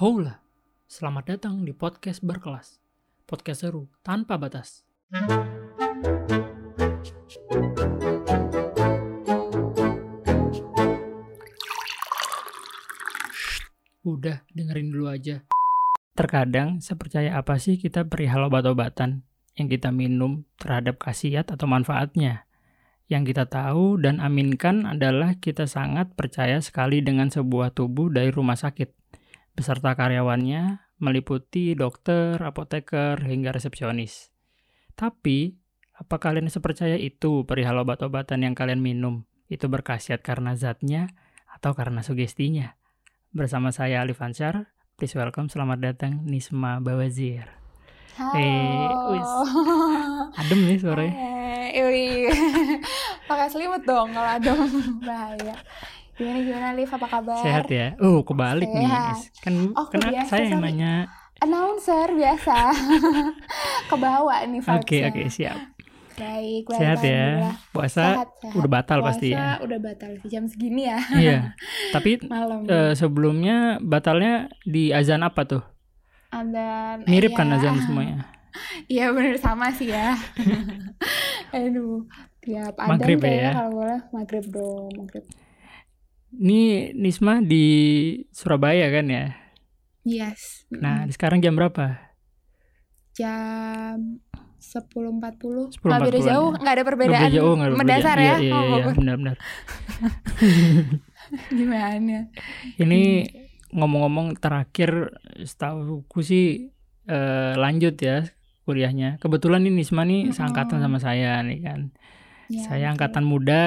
Hola, selamat datang di podcast berkelas. Podcast seru tanpa batas. Udah, dengerin dulu aja. Terkadang, sepercaya apa sih kita perihal obat-obatan yang kita minum terhadap khasiat atau manfaatnya? Yang kita tahu dan aminkan adalah kita sangat percaya sekali dengan sebuah tubuh dari rumah sakit, beserta karyawannya, meliputi dokter, apoteker, hingga resepsionis. Tapi, apa kalian sepercaya itu perihal obat-obatan yang kalian minum? Itu berkhasiat karena zatnya atau karena sugestinya? Bersama saya Alif Ansar, please welcome, selamat datang Nisma Bawazir. Halo. Eh, wis. Adem nih suaranya. Eh, wih. Pakai selimut dong kalau adem bahaya. Gimana gimana Liv apa kabar? Sehat ya? Oh, kebalik nih. Sehat. Kan, Oh, kan saya yang nanya. Announcer biasa. Kebawa nih Oke, vibes-nya. oke, siap. Baik, Sehat ya. Puasa Sehat, sehat. udah batal Puasa pasti ya. udah batal jam segini ya. Iya. Tapi Malam. eh, sebelumnya batalnya di azan apa tuh? Azan. Mirip iya. kan azan semuanya? Iya bener sama sih ya. Aduh, tiap adhan Maghrib ya, kalau boleh maghrib dong, maghrib. Ini Nisma di Surabaya kan ya? Yes. Nah, sekarang jam berapa? jam 10.40 10.40 Nggak beda jauh, ya. nggak ada perbedaan beda jauh, ada mendasar ya. Iya, iya, Oh, iya, benar-benar. Gimana? Ini ngomong-ngomong terakhir setahuku sih eh, lanjut ya kuliahnya. Kebetulan ini Nisma nih Mm-mm. seangkatan sama saya nih kan. Ya, saya betul. angkatan muda,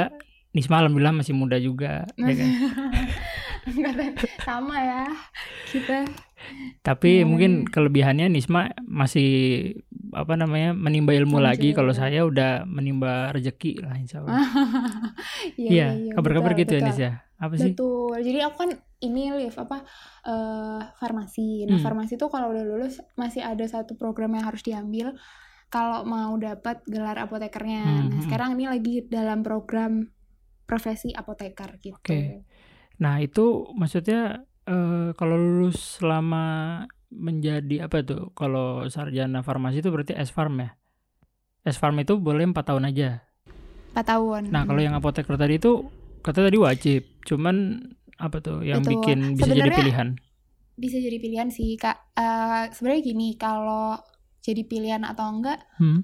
Nisma alhamdulillah masih muda juga. ya kan? Angkatan sama ya kita. Tapi Iya. mungkin kelebihannya Nisma masih apa namanya menimba ilmu Lanjut. lagi. Kalau saya udah menimba rezeki lah insya Allah. Iya, kabar-kabar betul, gitu ya betul. Nis ya. Apa sih? Betul. Jadi aku kan ini live apa eh, farmasi. Nah, Hmm. farmasi itu kalau udah lulus masih ada satu program yang harus diambil kalau mau dapat gelar apotekernya. Hmm, Nah, hmm. sekarang ini lagi dalam program profesi apoteker gitu. Oke. Nah itu maksudnya eh, kalau lulus selama menjadi apa tuh? Kalau sarjana farmasi itu berarti S-Farm ya? S-Farm itu boleh 4 tahun aja. 4 tahun. Nah kalau yang apoteker tadi itu kata tadi wajib. Cuman apa tuh yang Betul. bikin bisa jadi Sebenarnya- pilihan? bisa jadi pilihan sih kak Eh, sebenarnya gini kalau jadi pilihan atau enggak Hmm?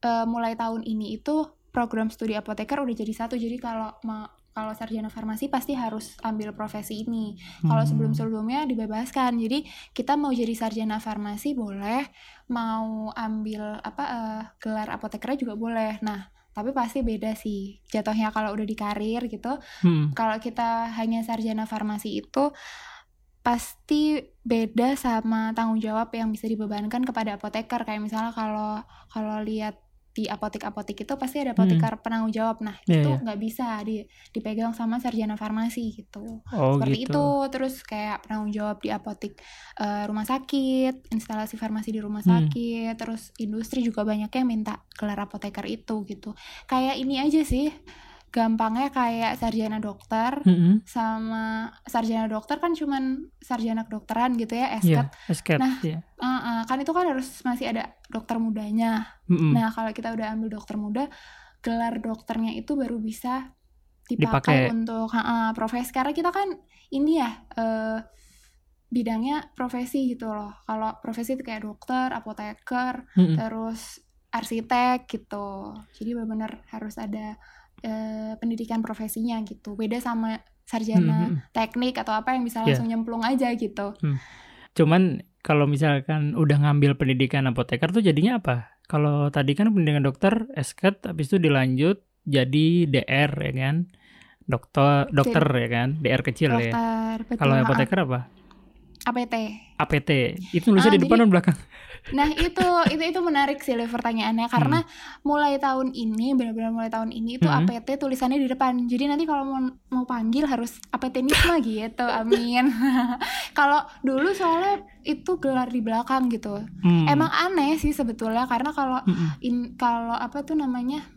eh, mulai tahun ini itu program studi apoteker udah jadi satu jadi kalau ma- kalau sarjana farmasi pasti harus ambil profesi ini. Kalau Hmm. sebelum sebelumnya dibebaskan. Jadi kita mau jadi sarjana farmasi boleh mau ambil apa eh, gelar apotekernya juga boleh. Nah tapi pasti beda sih. Jatuhnya kalau udah di karir gitu Hmm. kalau kita hanya sarjana farmasi itu pasti beda sama tanggung jawab yang bisa dibebankan kepada apoteker. Kayak misalnya kalau kalau lihat di apotek-apotek itu pasti ada apoteker penanggung jawab nah Hmm. Iya, itu iya. nggak bisa di, dipegang sama sarjana farmasi gitu Oh seperti gitu. itu terus kayak penanggung jawab di apotek eh, rumah sakit instalasi farmasi di rumah Hmm. sakit terus industri juga banyak yang minta gelar apoteker itu gitu kayak ini aja sih gampangnya kayak sarjana dokter Mm-mm. sama sarjana dokter kan cuman sarjana kedokteran gitu ya Iya, esket esket. Nah, iya. Ah, ah, kan itu kan harus masih ada dokter mudanya Mm-mm. nah kalau kita udah ambil dokter muda gelar dokternya itu baru bisa Dipakai. dipakai untuk ah, profesi karena kita kan ini ya eh, bidangnya profesi gitu loh kalau profesi itu kayak dokter apoteker Mm-mm. terus arsitek gitu jadi benar-benar harus ada eh, pendidikan profesinya gitu beda sama sarjana Mm-mm. teknik atau apa yang bisa Iya. langsung nyemplung aja gitu Cuman kalau misalkan udah ngambil pendidikan apoteker tuh jadinya apa? Kalau tadi kan pendidikan dokter, esket, habis itu dilanjut jadi DR ya kan? Dokter, dokter ya kan? DR kecil ya. dokter betul, Kalau apoteker apa? APT APT. Itu nulisnya Ah, di depan jadi- dan belakang. nah itu itu itu menarik sih Le, pertanyaannya karena mulai tahun ini benar-benar mulai tahun ini itu Hmm. APT tulisannya di depan jadi nanti kalau mau mau panggil harus APT Nisma gitu amin kalau dulu soalnya itu gelar di belakang gitu Hmm. emang aneh sih sebetulnya karena kalau in kalau apa tuh namanya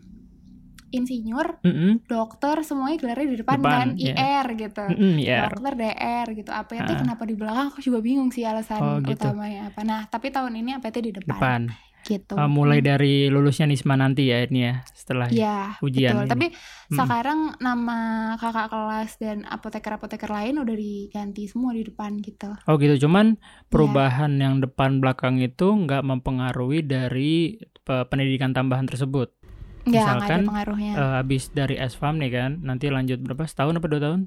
insinyur, Mm-mm. dokter semuanya gelarnya di depan, Depan, kan iya. IR gitu. Mm-mm, IR. Dokter DR gitu. APT Ah. kenapa di belakang? Aku juga bingung sih alasan Oh, gitu. utamanya apa. Nah, tapi tahun ini APT di depan. Depan. Gitu. Uh, mulai Hmm. dari lulusnya Nisma nanti ya ini ya setelah Ya, ujian betul. ini. Tapi Mm-mm. sekarang nama kakak kelas dan apoteker-apoteker lain udah diganti semua di depan gitu. Oh gitu, cuman Iya. perubahan yang depan belakang itu nggak mempengaruhi dari pe- pendidikan tambahan tersebut. Ada Misalkan, pengaruhnya. Eh, habis dari SFAM nih kan, nanti lanjut berapa? Setahun apa dua tahun?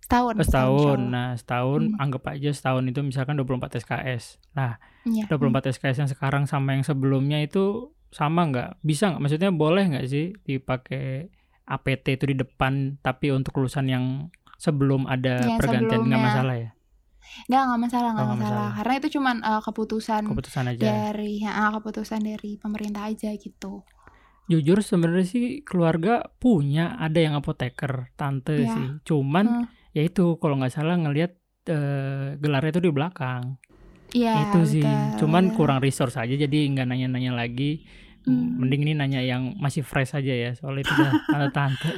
setahun. Oh, setahun. Nah, setahun Hmm. anggap aja setahun itu misalkan 24 SKS. Nah. Iya. 24 SKS yang sekarang sama yang sebelumnya itu sama nggak? Bisa nggak? Maksudnya boleh nggak sih dipakai APT itu di depan, tapi untuk lulusan yang sebelum ada Yang pergantian nggak masalah ya? Nggak, nggak masalah, nggak Oh, masalah. masalah. Karena itu cuman eh, keputusan Keputusan aja. dari ya, keputusan dari pemerintah aja gitu. Jujur sebenarnya sih keluarga punya ada yang apoteker tante Ya. sih. Cuman Hmm. ya itu kalau nggak salah ngelihat eh, gelarnya itu di belakang. Iya, itu sih. betul. Cuman kurang resource aja jadi nggak nanya-nanya lagi. Hmm. Mending ini nanya yang masih fresh aja ya. Soalnya itu udah tante-tante.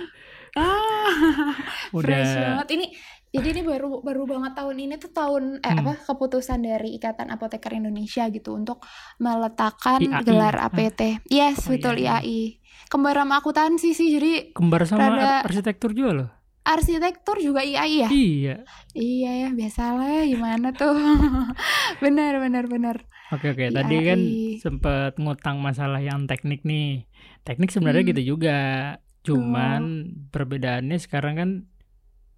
Ah, fresh udah banget. Ini jadi ini baru baru banget tahun ini tuh tahun eh Hmm. apa keputusan dari Ikatan Apoteker Indonesia gitu untuk meletakkan IAI. gelar Ah. APT. Yes, Oh, betul IAI. IAI. Kembar sama akuntansi sih. Jadi kembar sama rada- arsitektur juga loh. arsitektur juga IAI ya? Iya. Iya ya, biasalah ya gimana tuh. benar benar benar. Oke oke. Tadi kan IAI. sempet ngutang masalah yang teknik nih. Teknik sebenarnya Hmm. gitu juga. Cuman perbedaannya sekarang kan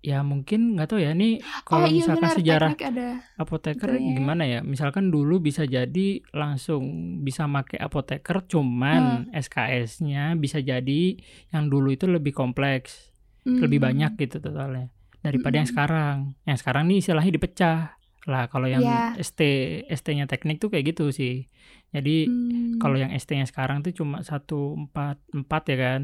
ya mungkin nggak tahu ya ini Oh kalau iya misalkan benar, sejarah ada. apoteker Betulnya. gimana ya? Misalkan dulu bisa jadi langsung bisa make apoteker, cuman Hmm. SKS-nya bisa jadi yang dulu itu lebih kompleks, lebih Hmm. banyak gitu totalnya daripada yang Mm-mm. sekarang. Yang sekarang nih istilahnya dipecah. Lah kalau yang Iya. ST ST-nya teknik tuh kayak gitu sih. Jadi Hmm. kalau yang ST-nya sekarang tuh cuma satu empat empat ya kan.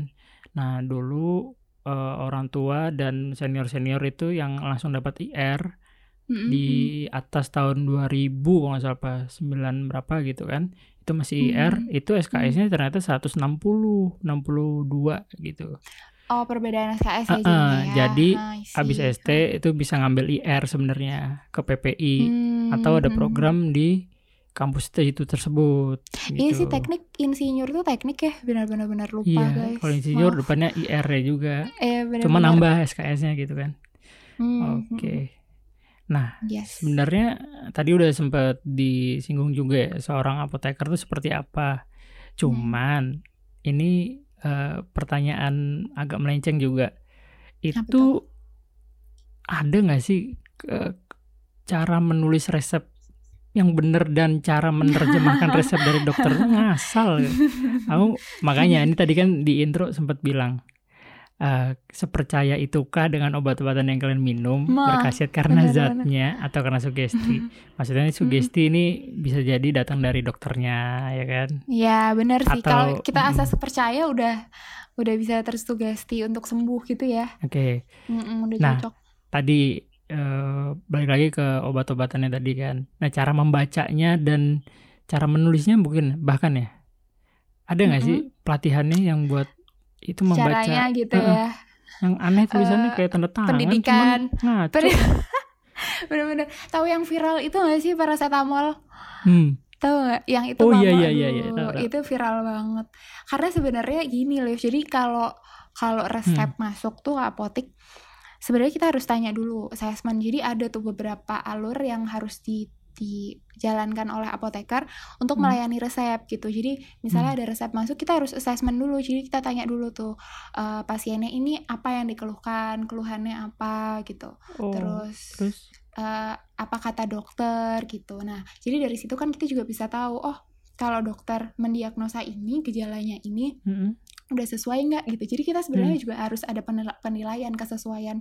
Nah dulu eh, orang tua dan senior senior itu yang langsung dapat IR Mm-mm. di atas tahun 2000 kalau nggak salah apa 9 berapa gitu kan itu masih IR Hmm. itu SKS-nya ternyata 160 62 gitu Oh perbedaan SKS ah, jadinya ya. jadi I see. habis ST itu bisa ngambil IR sebenarnya ke PPI Hmm, atau ada hmm. program di kampus itu tersebut Iya gitu. sih teknik insinyur tuh teknik ya benar-benar benar lupa Iya, guys. kalau insinyur Maaf. depannya IR-nya juga. Eh, benar, Cuma nambah SKS-nya gitu kan. Hmm, Oke. Nah, hmm. Yes. sebenarnya tadi udah sempat disinggung juga ya seorang apoteker itu seperti apa. Cuman ini eh, pertanyaan agak melenceng juga. Itu ada nggak sih eh, cara menulis resep yang benar dan cara menerjemahkan resep dari dokter ngasal. Aku makanya ini tadi kan di intro sempat bilang eh, sepercaya itukah dengan obat-obatan yang kalian minum Ma, berkhasiat karena benar. zatnya atau karena sugesti. Maksudnya ini sugesti ini bisa jadi datang dari dokternya ya kan. Ya benar sih. Atau- Kalau kita asas percaya udah udah bisa tersugesti untuk sembuh gitu ya. Oke. Mm-mm, udah Nah, cocok. Tadi eh, balik lagi ke obat-obatannya tadi kan. Nah, cara membacanya dan cara menulisnya mungkin bahkan ya. Ada nggak sih pelatihannya yang buat itu membaca Caranya gitu Heeh. ya. yang aneh tulisannya Eh, kayak tanda tangan pendidikan. cuman. Peri- Bener-bener. Tahu yang viral itu gak sih paracetamol? Hmm. Tahu nggak? Yang itu Oh, iya, mama, iya, iya, iya. aduh, Tahu. Itu viral banget. Karena sebenarnya gini loh. Jadi kalau kalau resep Hmm. masuk tuh apotik sebenarnya kita harus tanya dulu assessment. Jadi ada tuh beberapa alur yang harus di dijalankan oleh apoteker untuk Hmm. melayani resep gitu. Jadi misalnya ada resep masuk, kita harus assessment dulu. Jadi kita tanya dulu tuh eh, pasiennya ini apa yang dikeluhkan, keluhannya apa gitu. Oh, Terus terus eh, apa kata dokter gitu. Nah, jadi dari situ kan kita juga bisa tahu, oh kalau dokter mendiagnosa ini gejalanya ini mm-mm. Udah sesuai nggak gitu. Jadi kita sebenarnya Hmm. juga harus ada penila- penilaian kesesuaian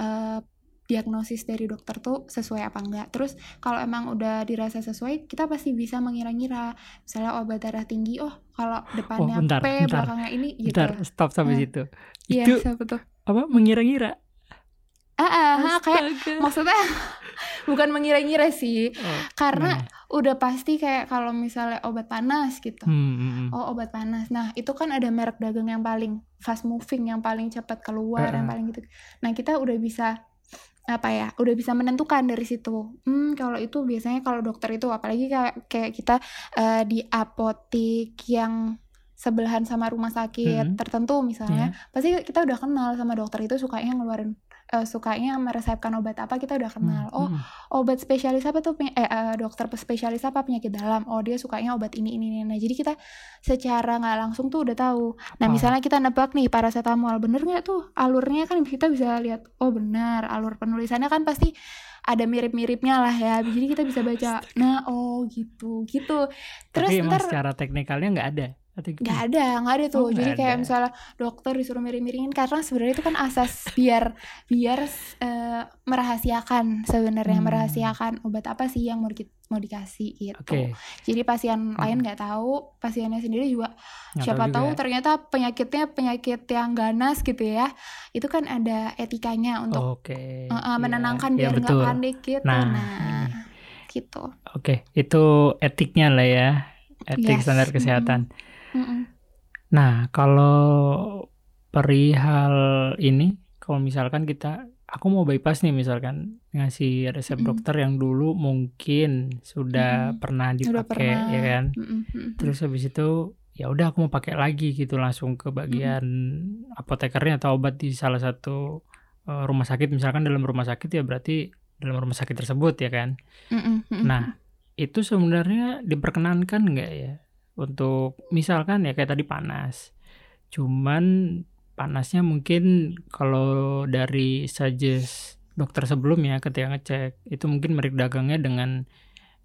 eh, diagnosis dari dokter tuh sesuai apa enggak. Terus kalau emang udah dirasa sesuai, kita pasti bisa mengira-ngira. Misalnya obat darah tinggi, oh kalau depannya bentar, P, bentar. belakangnya ini gitu. Bentar, stop sampai Hmm. situ. Iya, Itu apa mengira-ngira? Ah, ah, kayak maksudnya bukan mengira-ngira sih Oh, karena udah pasti kayak kalau misalnya obat panas gitu Hmm, hmm, hmm. oh obat panas nah itu kan ada merek dagang yang paling fast moving yang paling cepat keluar yang Heeh. paling gitu nah kita udah bisa apa ya udah bisa menentukan dari situ hmm kalau itu biasanya kalau dokter itu apalagi kayak kayak kita eh, di apotik yang sebelahan sama rumah sakit Mhm. tertentu misalnya Ya. pasti kita udah kenal sama dokter itu sukanya ngeluarin eh, sukanya meresepkan obat apa kita udah kenal. Hmm, oh hmm. obat spesialis apa tuh eh, eh, dokter spesialis apa penyakit dalam? Oh dia sukanya obat ini ini ini. Nah jadi kita secara nggak langsung tuh udah tahu. Nah Apa? misalnya kita nebak nih paracetamol bener nggak tuh? Alurnya kan kita bisa lihat oh benar alur penulisannya kan pasti ada mirip-miripnya lah ya. Jadi kita bisa baca nah oh gitu gitu. Terus Tapi emang ntar secara teknikalnya nggak ada. Atau nggak gimana? ada nggak ada tuh Oh, jadi kayak ada. misalnya dokter disuruh miring-miringin karena sebenarnya itu kan asas biar biar eh, merahasiakan sebenarnya Hmm. merahasiakan obat apa sih yang mau di- mau dikasih gitu Oke. jadi pasien Hmm. lain nggak tahu pasiennya sendiri juga nggak siapa juga. tahu ternyata penyakitnya penyakit yang ganas gitu ya itu kan ada etikanya untuk eh, eh, iya. menenangkan Iya, biar nggak betul. panik gitu Nah, nah, ini. gitu Oke, itu etiknya lah ya. Etik Yes. standar kesehatan. Mm-mm. Nah, kalau perihal ini, kalau misalkan kita, aku mau bypass nih misalkan ngasih resep Mm-mm. dokter yang dulu mungkin sudah Mm-mm. pernah dipakai, pernah ya kan? Mm-mm. Terus habis itu ya udah aku mau pakai lagi gitu langsung ke bagian apotekernya atau obat di salah satu eh, rumah sakit misalkan dalam rumah sakit ya berarti dalam rumah sakit tersebut ya kan. Mm-mm. Nah, itu sebenarnya diperkenankan nggak ya untuk misalkan ya kayak tadi panas. Cuman panasnya mungkin kalau dari suggest dokter sebelumnya ketika ngecek itu mungkin merek dagangnya dengan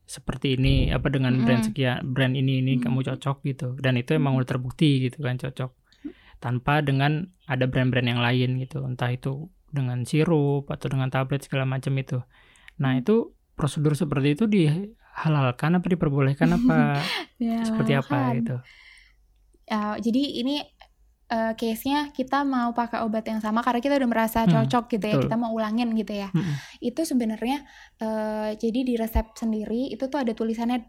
seperti ini apa dengan brand sekian brand ini ini Mm. kamu cocok gitu. Dan itu emang udah terbukti gitu kan cocok. Tanpa dengan ada brand-brand yang lain gitu. Entah itu dengan sirup atau dengan tablet segala macam itu. Nah itu prosedur seperti itu dihalalkan apa diperbolehkan apa Ya, seperti apa kan. gitu Ya, jadi ini eh, case-nya kita mau pakai obat yang sama karena kita udah merasa Hmm, cocok gitu ya, betul. kita mau ulangin gitu ya. Mm-mm. Itu sebenarnya eh, jadi di resep sendiri itu tuh ada tulisannya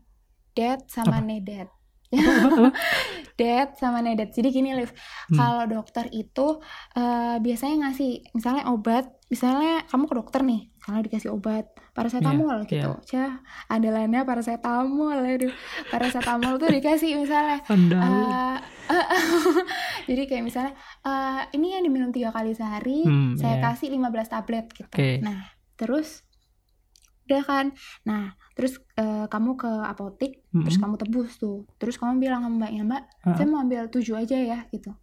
dead sama Apa? needed. Dead sama needed. Jadi gini, Liv, Hmm. kalau dokter itu eh, biasanya ngasih misalnya obat, misalnya kamu ke dokter nih, kalau dikasih obat paracetamol Iya, gitu. Cah, andalannya paracetamol, aduh. Paracetamol tuh dikasih misalnya Andalan. Eh, jadi kayak misalnya eh, ini yang diminum tiga kali sehari Hmm, saya iya. kasih 15 tablet gitu Oke. nah terus udah kan nah terus eh, kamu ke apotik terus Mm-mm. kamu tebus tuh terus kamu bilang sama mbaknya mbak Ah, saya mau ambil tujuh aja ya gitu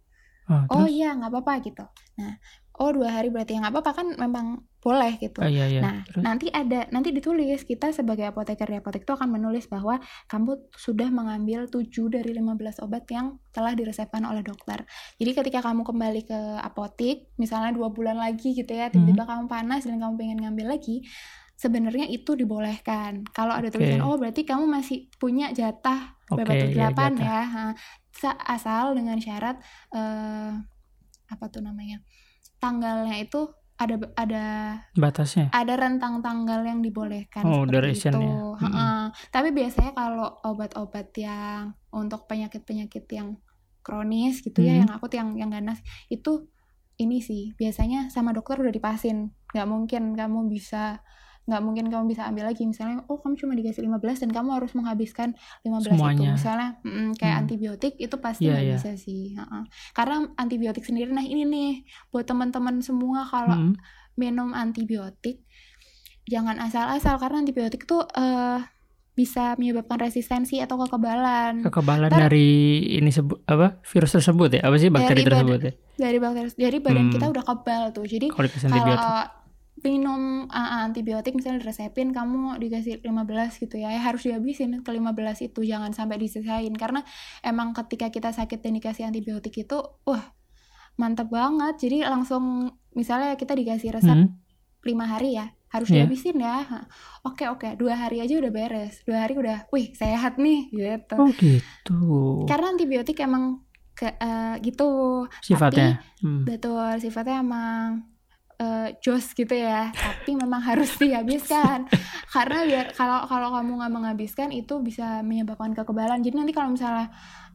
ah, oh terus? iya nggak apa-apa gitu nah oh dua hari berarti ya nggak apa-apa kan memang boleh gitu Oh, iya, iya. Nah, Terus? nanti ada nanti ditulis kita sebagai apoteker di apotek itu akan menulis bahwa kamu sudah mengambil 7 dari 15 obat yang telah diresepkan oleh dokter. Jadi ketika kamu kembali ke apotik, misalnya dua bulan lagi gitu ya, tiba-tiba kamu panas dan kamu pengen ngambil lagi, sebenarnya itu dibolehkan. Kalau ada tulisan oh berarti kamu masih punya jatah Oke, bebatu iya, delapan jatah. ya. Asal dengan syarat eh apa tuh namanya? Tanggalnya itu ada ada Batasnya. ada rentang tanggal yang dibolehkan Oh, seperti itu. ya. Heeh. Tapi biasanya kalau obat-obat yang untuk penyakit-penyakit yang kronis gitu ya, Hmm. yang akut, yang yang ganas itu ini sih biasanya sama dokter udah dipasin. Nggak mungkin kamu bisa nggak mungkin kamu bisa ambil lagi misalnya oh kamu cuma dikasih 15 dan kamu harus menghabiskan 15 itu Semuanya. misalnya mm, kayak Hmm. antibiotik itu pasti Iya, nggak iya. bisa sih Heeh. karena antibiotik sendiri nah ini nih buat teman-teman semua kalau Mm-mm. minum antibiotik jangan asal-asal karena antibiotik tuh eh, bisa menyebabkan resistensi atau kekebalan Kekebalan Ntar- dari ini sebut apa virus tersebut ya? Apa sih bakteri Dari tersebut ya? dari bakteri dari badan Hmm. kita udah kebal tuh jadi kalau minum uh, antibiotik misalnya diresepin kamu dikasih 15 gitu ya, ya harus dihabisin ke 15 itu jangan sampai disisain karena emang ketika kita sakit dan dikasih antibiotik itu wah mantep banget jadi langsung misalnya kita dikasih resep Hmm. lima hari ya harus Iya. dihabisin ya oke oke dua hari aja udah beres dua hari udah wih sehat nih gitu Oh gitu. karena antibiotik emang ke, eh, gitu Sifatnya. Hmm. betul sifatnya emang eh, jos gitu ya tapi memang harus dihabiskan karena biar kalau kalau kamu nggak menghabiskan itu bisa menyebabkan kekebalan jadi nanti kalau misalnya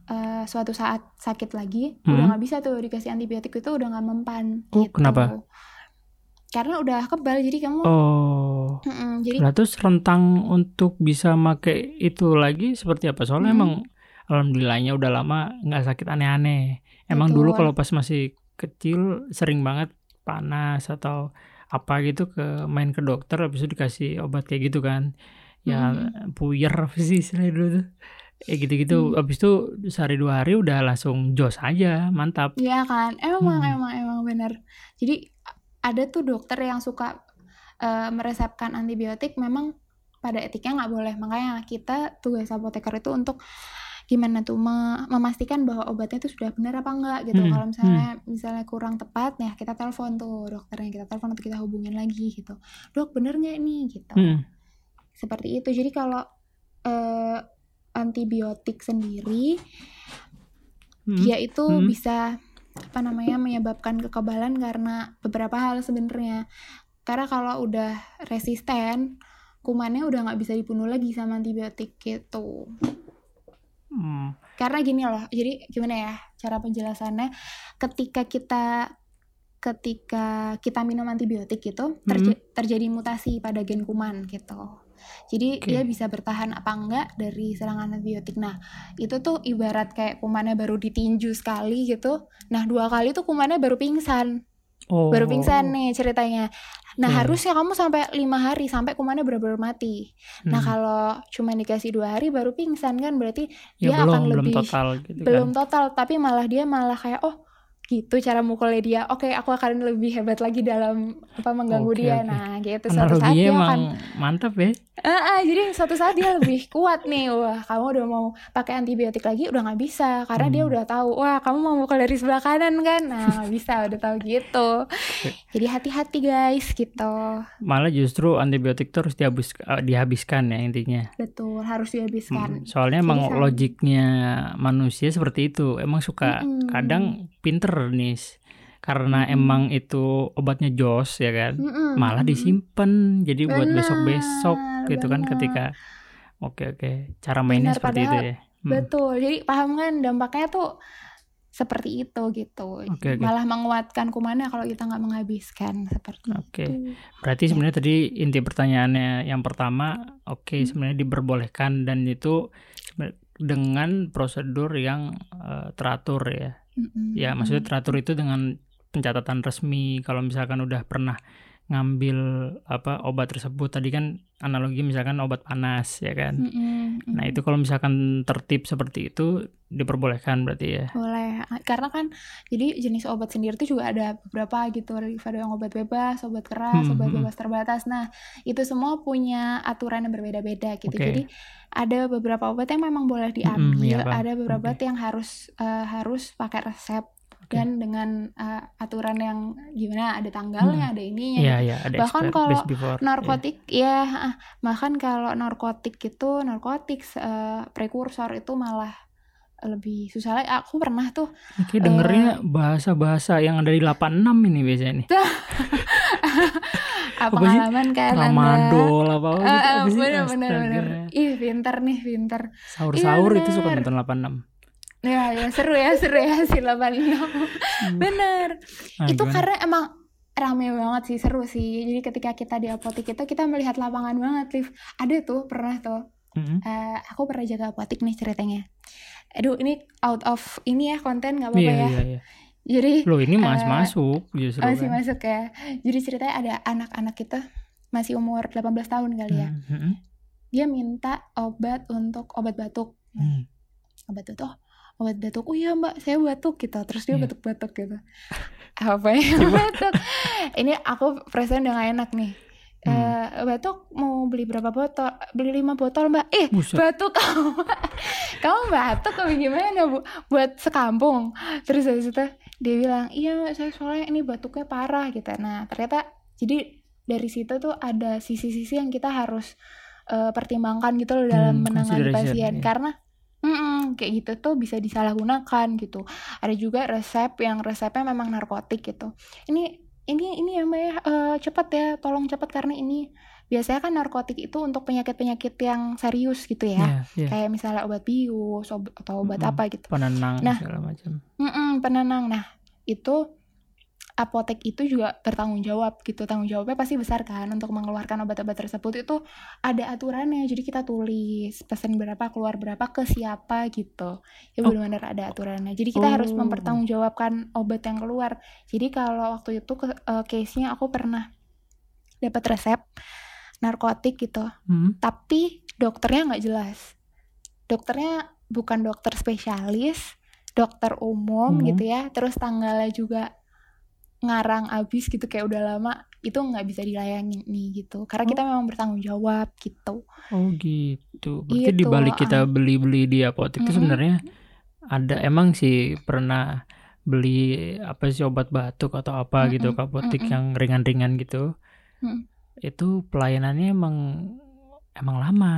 eh, suatu saat sakit lagi udah Hmm. nggak bisa tuh dikasih antibiotik itu udah nggak mempan Oh, gitu. kenapa? karena udah kebal jadi kamu Oh. Mm-mm, jadi Lah terus rentang untuk bisa make itu lagi seperti apa? Soalnya Hmm. emang alhamdulillahnya udah lama nggak sakit aneh-aneh. Emang Betul. dulu kalau pas masih kecil sering banget panas atau apa gitu ke main ke dokter habis itu dikasih obat kayak gitu kan. Ya Hmm. puyer sih istilahnya dulu tuh. Ya gitu-gitu. Hmm. Habis itu sehari dua hari udah langsung jos aja, mantap. Iya kan, emang Hmm. emang emang bener. Jadi ada tuh dokter yang suka eh, meresepkan antibiotik, memang pada etiknya nggak boleh. Makanya kita tugas apoteker itu untuk gimana tuh me- memastikan bahwa obatnya itu sudah benar apa enggak gitu. Hmm, Kalau misalnya misalnya kurang tepat, ya kita telepon tuh dokternya, kita telepon atau kita hubungin lagi gitu. Dok bener nggak ini gitu. Hmm. Seperti itu. Jadi kalau eh, antibiotik sendiri Hmm. dia itu Hmm. bisa apa namanya menyebabkan kekebalan karena beberapa hal sebenarnya karena kalau udah resisten kumannya udah nggak bisa dibunuh lagi sama antibiotik gitu Hmm. karena gini loh jadi gimana ya cara penjelasannya? Ketika kita ketika kita minum antibiotik itu terja- terjadi mutasi pada gen kuman gitu. Jadi Oke. dia bisa bertahan apa enggak dari serangan antibiotik. Nah itu tuh ibarat kayak kumannya baru ditinju sekali gitu. Nah dua kali tuh kumannya baru pingsan Oh. baru pingsan nih ceritanya nah Oke. harusnya kamu sampai lima hari sampai kumannya benar-benar mati nah Hmm. kalau cuma dikasih dua hari baru pingsan kan berarti ya dia belum akan belum lebih total gitu belum kan. total tapi malah dia malah kayak oh gitu cara mukulnya dia oke aku akan lebih hebat lagi dalam apa mengganggu Oke, dia oke. nah gitu suatu saat dia akan mantap ya. Ah, ah, jadi suatu saat dia lebih kuat nih wah kamu udah mau pakai antibiotik lagi udah nggak bisa karena dia Hmm. udah tahu wah kamu mau mukul dari sebelah kanan kan nah nggak bisa udah tahu gitu jadi hati-hati guys gitu Malah justru antibiotik terus dihabis, eh, dihabiskan ya intinya. betul harus dihabiskan Hmm, Soalnya Jadi emang logiknya manusia seperti itu. Emang suka Mm-mm. kadang pinter nih. Karena Mm-mm. emang itu obatnya jos ya kan. Mm-mm. Malah disimpan jadi buat Benar, besok-besok gitu kan benar. ketika Oke oke. Cara mainnya Benar, seperti itu ya. Hmm. Betul, jadi paham kan dampaknya tuh seperti itu gitu. Oke, oke. Malah menguatkan kumannya kalau kita nggak menghabiskan seperti Oke. itu. Berarti sebenarnya tadi inti pertanyaannya yang pertama, oke Hmm. sebenarnya diperbolehkan dan itu dengan prosedur yang eh, teratur ya. Mm-mm. Ya maksudnya teratur itu dengan pencatatan resmi. Kalau misalkan udah pernah ngambil apa obat tersebut tadi kan analogi misalkan obat panas ya kan. Mm-mm. Nah itu kalau misalkan tertib seperti itu diperbolehkan berarti ya. boleh karena kan jadi jenis obat sendiri tuh juga ada beberapa gitu ada yang obat bebas obat keras Hmm, obat hmm. bebas terbatas nah itu semua punya aturan yang berbeda-beda gitu Oke. jadi ada beberapa obat yang memang boleh Mm-mm, diambil iya, Bang. ada beberapa Oke. obat yang harus eh, harus pakai resep Oke. dan dengan eh, aturan yang gimana ada tanggalnya ada ininya Iya gitu. ya ada Bahkan kalau. Iya. narkotik ya ah, bahkan kalau narkotik itu narkotik eh, prekursor itu malah lebih susah lagi aku pernah tuh Ini kayak dengernya bahasa-bahasa yang ada di 86 ini biasanya nih. apa pengalaman kan anda Tramadol apa apa gitu. Apa sih? bener bener Astaga. bener ih pinter nih pinter Sahur-sahur Iya, itu suka bener. nonton 86. Ya ya seru ya seru ya si 86 bener. Nah, itu gimana? karena emang rame banget sih seru sih. Jadi ketika kita di apotek itu kita melihat lapangan banget Liv. Ada tuh pernah tuh. Mm-mm. eh, aku pernah jaga apotek nih ceritanya. Aduh ini out of ini ya konten nggak apa-apa Iya, ya. iya, iya. jadi Loh ini mas Eh, masuk justru masih kan. masuk ya. Jadi ceritanya ada anak-anak kita masih umur 18 tahun kali ya. Hmm, hmm, dia minta obat untuk obat batuk. Hmm. obat batuk obat batuk. Oh iya mbak saya batuk gitu. Terus dia Iya. batuk-batuk gitu. Apa ya batuk? Ini aku perasaan udah gak enak nih. Hmm. Eh, batuk mau beli berapa botol? Beli lima botol mbak. Eh Buset. batuk kamu kamu batuk kamu gimana bu? Buat sekampung. Terus habis itu dia bilang iya Mbak, saya soalnya ini batuknya parah gitu. Nah ternyata jadi dari situ tuh ada sisi-sisi yang kita harus eh, pertimbangkan gitu loh dalam Hmm, menangani pasien. iya. karena mm-mm, kayak gitu tuh bisa disalahgunakan gitu ada juga resep yang resepnya memang narkotik gitu ini ini ini ya mbak ya eh, cepat ya tolong cepat karena ini biasanya kan narkotik itu untuk penyakit-penyakit yang serius gitu ya Iya, iya. kayak misalnya obat bius ob- atau obat Mm-mm. apa gitu penenang Nah. segala macam. Mm-mm, penenang nah itu apotek itu juga bertanggung jawab gitu tanggung jawabnya pasti besar kan untuk mengeluarkan obat-obat tersebut itu ada aturannya jadi kita tulis pesan berapa keluar berapa ke siapa gitu ya Oh. benar-benar ada aturannya jadi kita harus Oh. mempertanggungjawabkan obat yang keluar jadi kalau waktu itu eh, case-nya aku pernah dapat resep narkotik gitu Hmm. tapi dokternya nggak jelas dokternya bukan dokter spesialis dokter umum Umum. gitu ya terus tanggalnya juga ngarang abis gitu kayak udah lama itu nggak bisa dilayani nih gitu karena kita memang bertanggung jawab gitu Oh gitu. Berarti di Gitu, balik kita beli-beli di apotek itu Mm-mm. sebenarnya ada emang sih pernah beli apa sih obat batuk atau apa gitu Mm-mm, ke apotek mm-mm. yang ringan-ringan gitu. Mm. Itu pelayanannya emang emang lama.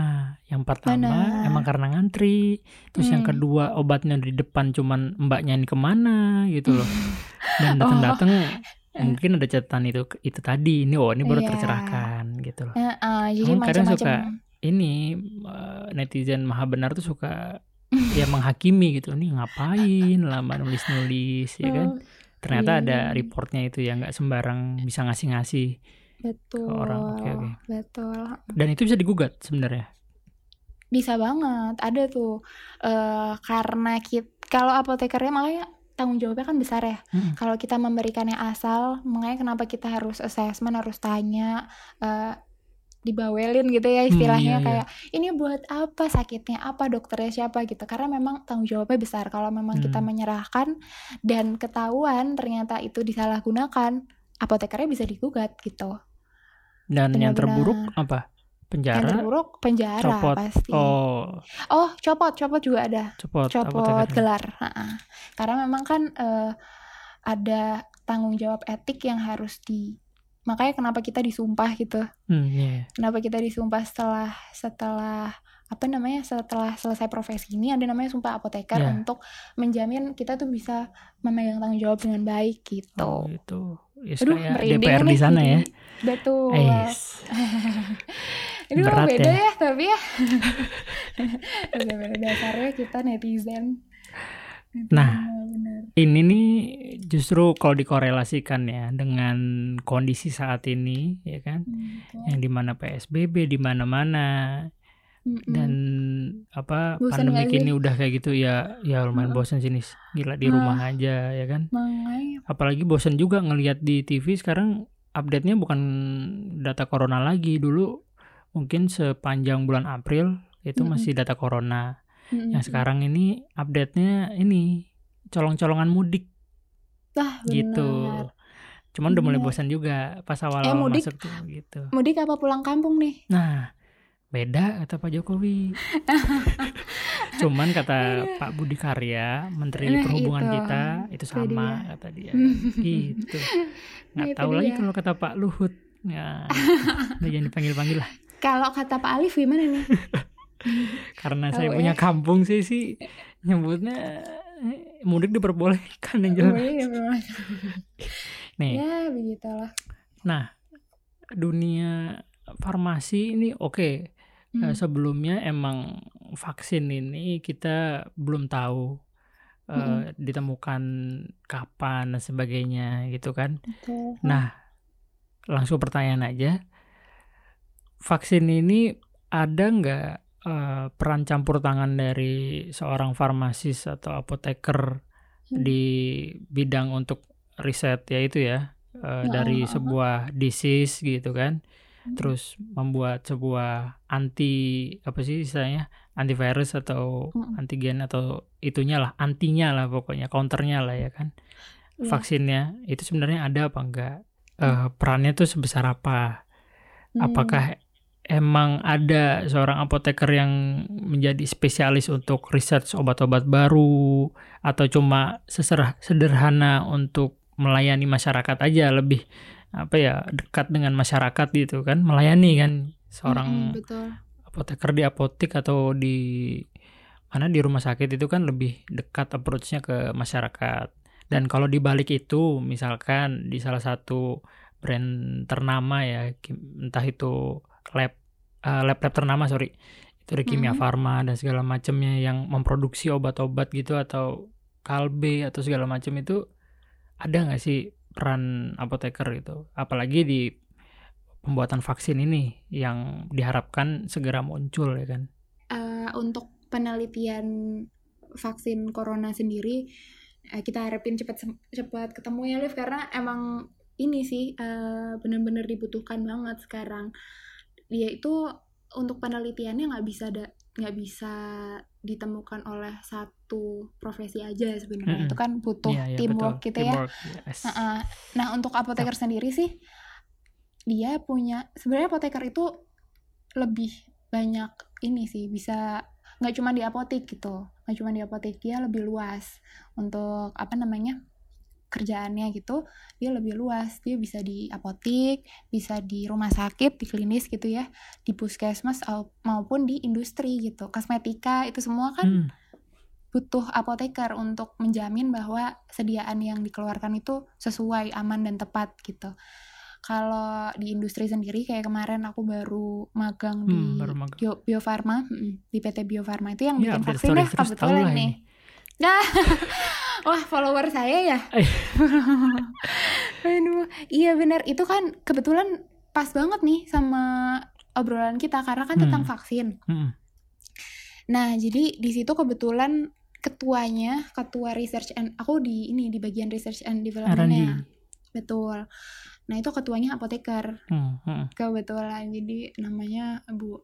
Yang pertama Benar. emang karena ngantri. Terus yang Mm. kedua obatnya di depan cuman mbaknya ini ke mana gitu loh. Dan datang-datang mungkin ada catatan itu itu tadi ini oh ini baru Oh. Iya. tercerahkan gitu loh. Nah, eh, jadi Emang kadang suka ini eh, netizen maha benar tuh suka ya menghakimi gitu nih ngapain lama nulis nulis ya kan Oh, ternyata iya. ada reportnya itu ya nggak sembarang bisa ngasih betul orang, oke, oke. betul. Dan itu bisa digugat sebenarnya? Bisa banget ada tuh. Eh karena kita kalau apotekernya makanya tanggung jawabnya kan besar ya. Mm. kalau kita memberikannya asal makanya kenapa kita harus assessment harus tanya eh dibawelin gitu ya istilahnya iya, iya. kayak ini buat apa? Sakitnya apa? Dokternya siapa? gitu. Karena memang tanggung jawabnya besar. Kalau memang kita Hmm. menyerahkan dan ketahuan ternyata itu disalahgunakan apotekernya bisa digugat gitu dan yang Benar-benar. terburuk apa yang penjara terburuk penjara copot. pasti oh oh copot copot juga ada copot copot gelar Ha-ha. karena memang kan eh, ada tanggung jawab etik yang harus di makanya kenapa kita disumpah gitu hmm, iya. kenapa kita disumpah setelah setelah apa namanya setelah selesai profesi ini ada namanya sumpah apoteker Ya. untuk menjamin kita tuh bisa memegang tanggung jawab dengan baik gitu oh itu ya, Aduh, DPR di sana ya betul Eis. ini mah berat beda ya. ya. tapi ya dasarnya kita netizen Nah. ini nih justru kalau dikorelasikan ya dengan kondisi saat ini ya kan yang di mana PSBB di mana-mana dan apa Bosan pandemi nggak sih? ini udah kayak gitu ya ya lumayan bosan sih nih gila di Ah. rumah aja ya kan makanya apalagi bosan juga ngelihat di TV sekarang update-nya bukan data corona lagi dulu mungkin sepanjang bulan April itu Mm-mm. masih data corona Mm-mm. yang sekarang ini update-nya ini colong-colongan mudik Wah, gitu cuman udah mulai Benar. bosan juga pas Eh, awal-awal mudik. masuk tuh gitu mudik apa pulang kampung nih Nah, beda kata Pak Jokowi. Cuman kata Pak Budi Karya, Menteri Nah, Perhubungan itu. kita, itu Itu sama dia. kata dia. gitu. Nggak Itu tahu lagi dia. kalau kata Pak Luhut. Ya, udah jangan dipanggil-panggil lah. kalau kata Pak Alif gimana nih Karena Tahu saya ya. punya kampung sih sih nyebutnya eh, mudik diperbolehkan yang jelas. Oh, iya. Nih, ya begitulah nah dunia farmasi ini oke. Hmm. Eh, sebelumnya emang vaksin ini kita belum tahu eh, Mm-mm. ditemukan kapan dan sebagainya gitu kan. Betul. Nah, langsung pertanyaan aja. Vaksin ini ada nggak eh, peran campur tangan dari seorang farmasis atau apoteker Hmm. di bidang untuk riset ya itu ya eh, dari Heeh, heeh. sebuah disease gitu kan Hmm. terus membuat sebuah anti apa sih istilahnya antivirus atau Mm-mm. antigen atau itunya lah antinya lah pokoknya counternya lah ya kan Iya. vaksinnya itu sebenarnya ada apa enggak Eh, perannya tuh sebesar apa Hmm. apakah emang ada seorang apoteker yang menjadi spesialis untuk research obat-obat baru atau cuma seserah sederhana untuk melayani masyarakat aja lebih apa ya dekat dengan masyarakat gitu kan melayani kan seorang betul apoteker di apotik atau di mana di rumah sakit itu kan lebih dekat approach-nya ke masyarakat. Dan kalau dibalik itu, misalkan di salah satu brand ternama ya, entah itu lab eh, lab-lab ternama sorry, itu ada Kimia Mhm. Farma dan segala macamnya yang memproduksi obat-obat gitu atau Kalbe atau segala macam itu ada nggak sih peran apoteker gitu? Apalagi di pembuatan vaksin ini yang diharapkan segera muncul ya kan? Eh, untuk penelitian vaksin corona sendiri eh, kita harapin cepat cepat ketemu ya Liv karena emang ini sih eh, benar-benar dibutuhkan banget sekarang dia itu untuk penelitiannya nggak bisa nggak bisa ditemukan oleh satu profesi aja sebenarnya Mm-mm. itu kan butuh Iya, iya, teamwork betul. gitu ya Teamwork, yes. Nah, nah untuk apoteker sendiri sih dia punya sebenarnya apoteker itu lebih banyak ini sih bisa nggak cuma di apotek gitu nggak cuma di apotek dia lebih luas untuk apa namanya kerjaannya gitu dia lebih luas dia bisa di apotek bisa di rumah sakit di klinis gitu ya di puskesmas au- maupun di industri gitu kosmetika itu semua kan Hmm, butuh apoteker untuk menjamin bahwa sediaan yang dikeluarkan itu sesuai, aman dan tepat gitu. Kalau di industri sendiri kayak kemarin aku baru magang di Hmm, baru magang. Bio, Bio Farma, di PT Bio Farma itu yang Iya, bikin update vaksin story deh terus tahu kebetulan nih. ini. Nah, wah follower saya ya. Aduh, iya benar itu kan kebetulan pas banget nih sama obrolan kita karena kan tentang Hmm. vaksin. Hmm, Nah, jadi di situ kebetulan ketuanya, ketua research and aku di ini di bagian research and development-nya. Betul. Nah, itu ketuanya apoteker hmm, hmm. kebetulan. Jadi namanya Bu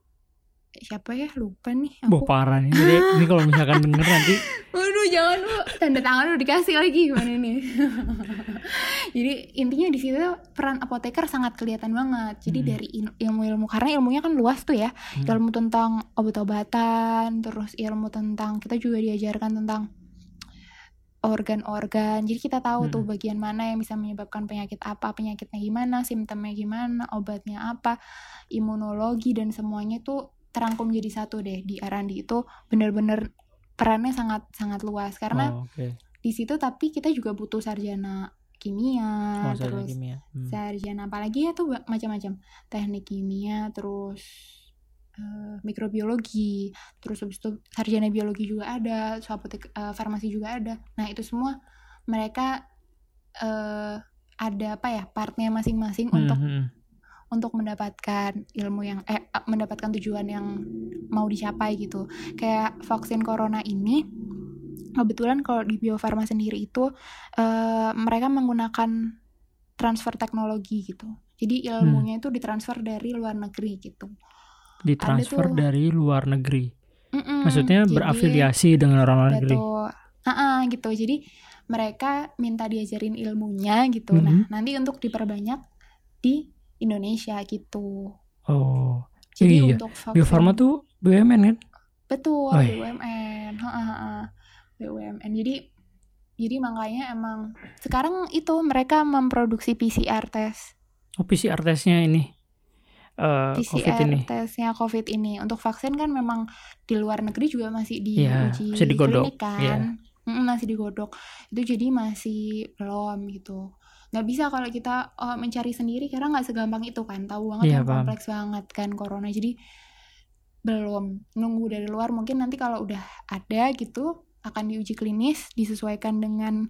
siapa ya? Lupa nih aku. parah nih. Ini, ini kalau misalkan denger nanti Waduh, jangan lu tanda tangan lu dikasih lagi gimana nih. Jadi intinya di situ peran apoteker sangat kelihatan banget. Jadi Hmm. dari il- ilmu-ilmu karena ilmunya kan luas tuh ya. hmm, ilmu tentang obat-obatan, terus ilmu tentang kita juga diajarkan tentang organ-organ. Jadi kita tahu tuh Mm. bagian mana yang bisa menyebabkan penyakit apa, penyakitnya gimana, simptomnya gimana, obatnya apa, imunologi dan semuanya tuh terangkum jadi satu deh di R&D itu bener-bener perannya sangat sangat luas karena oh, oke. di situ tapi kita juga butuh sarjana kimia, Oh, sarjana terus kimia. Hmm. sarjana apalagi ya tuh macam-macam teknik kimia terus eh, mikrobiologi terus habis itu sarjana biologi juga ada so apotek eh, farmasi juga ada nah itu semua mereka eh ada apa ya partnya masing-masing Hmm, untuk hmm. Untuk mendapatkan ilmu yang eh mendapatkan tujuan yang mau dicapai gitu kayak vaksin corona ini kebetulan kalau di Bio Farma sendiri itu eh, mereka menggunakan transfer teknologi gitu jadi ilmunya itu ditransfer dari luar negeri gitu Ditransfer tuh- dari luar negeri. Mm-mm, Maksudnya jadi- berafiliasi dengan orang luar negeri. Betul. Ah, gitu. Jadi mereka minta diajarin ilmunya gitu. Nah, Mhm. nanti untuk diperbanyak di Indonesia gitu. Oh, Jadi Iya, untuk vaksin Bio Farma tuh BUMN kan? betul Oh, iya. BUMN. Ha, ha, ha. BUMN. Jadi jadi makanya emang sekarang itu mereka memproduksi PCR test. Oh, PCR testnya ini. eh COVID PCR ini. tesnya COVID ini. Untuk vaksin kan memang di luar negeri juga masih Iya, diuji masih digodok. klinik kan. Iya. Mm, masih digodok. Itu jadi masih belum gitu. Nggak bisa kalau kita oh, mencari sendiri karena nggak segampang itu kan. Tahu banget Iya, kan kompleks banget kan corona. Jadi belum nunggu dari luar mungkin nanti kalau udah ada gitu akan diuji klinis disesuaikan dengan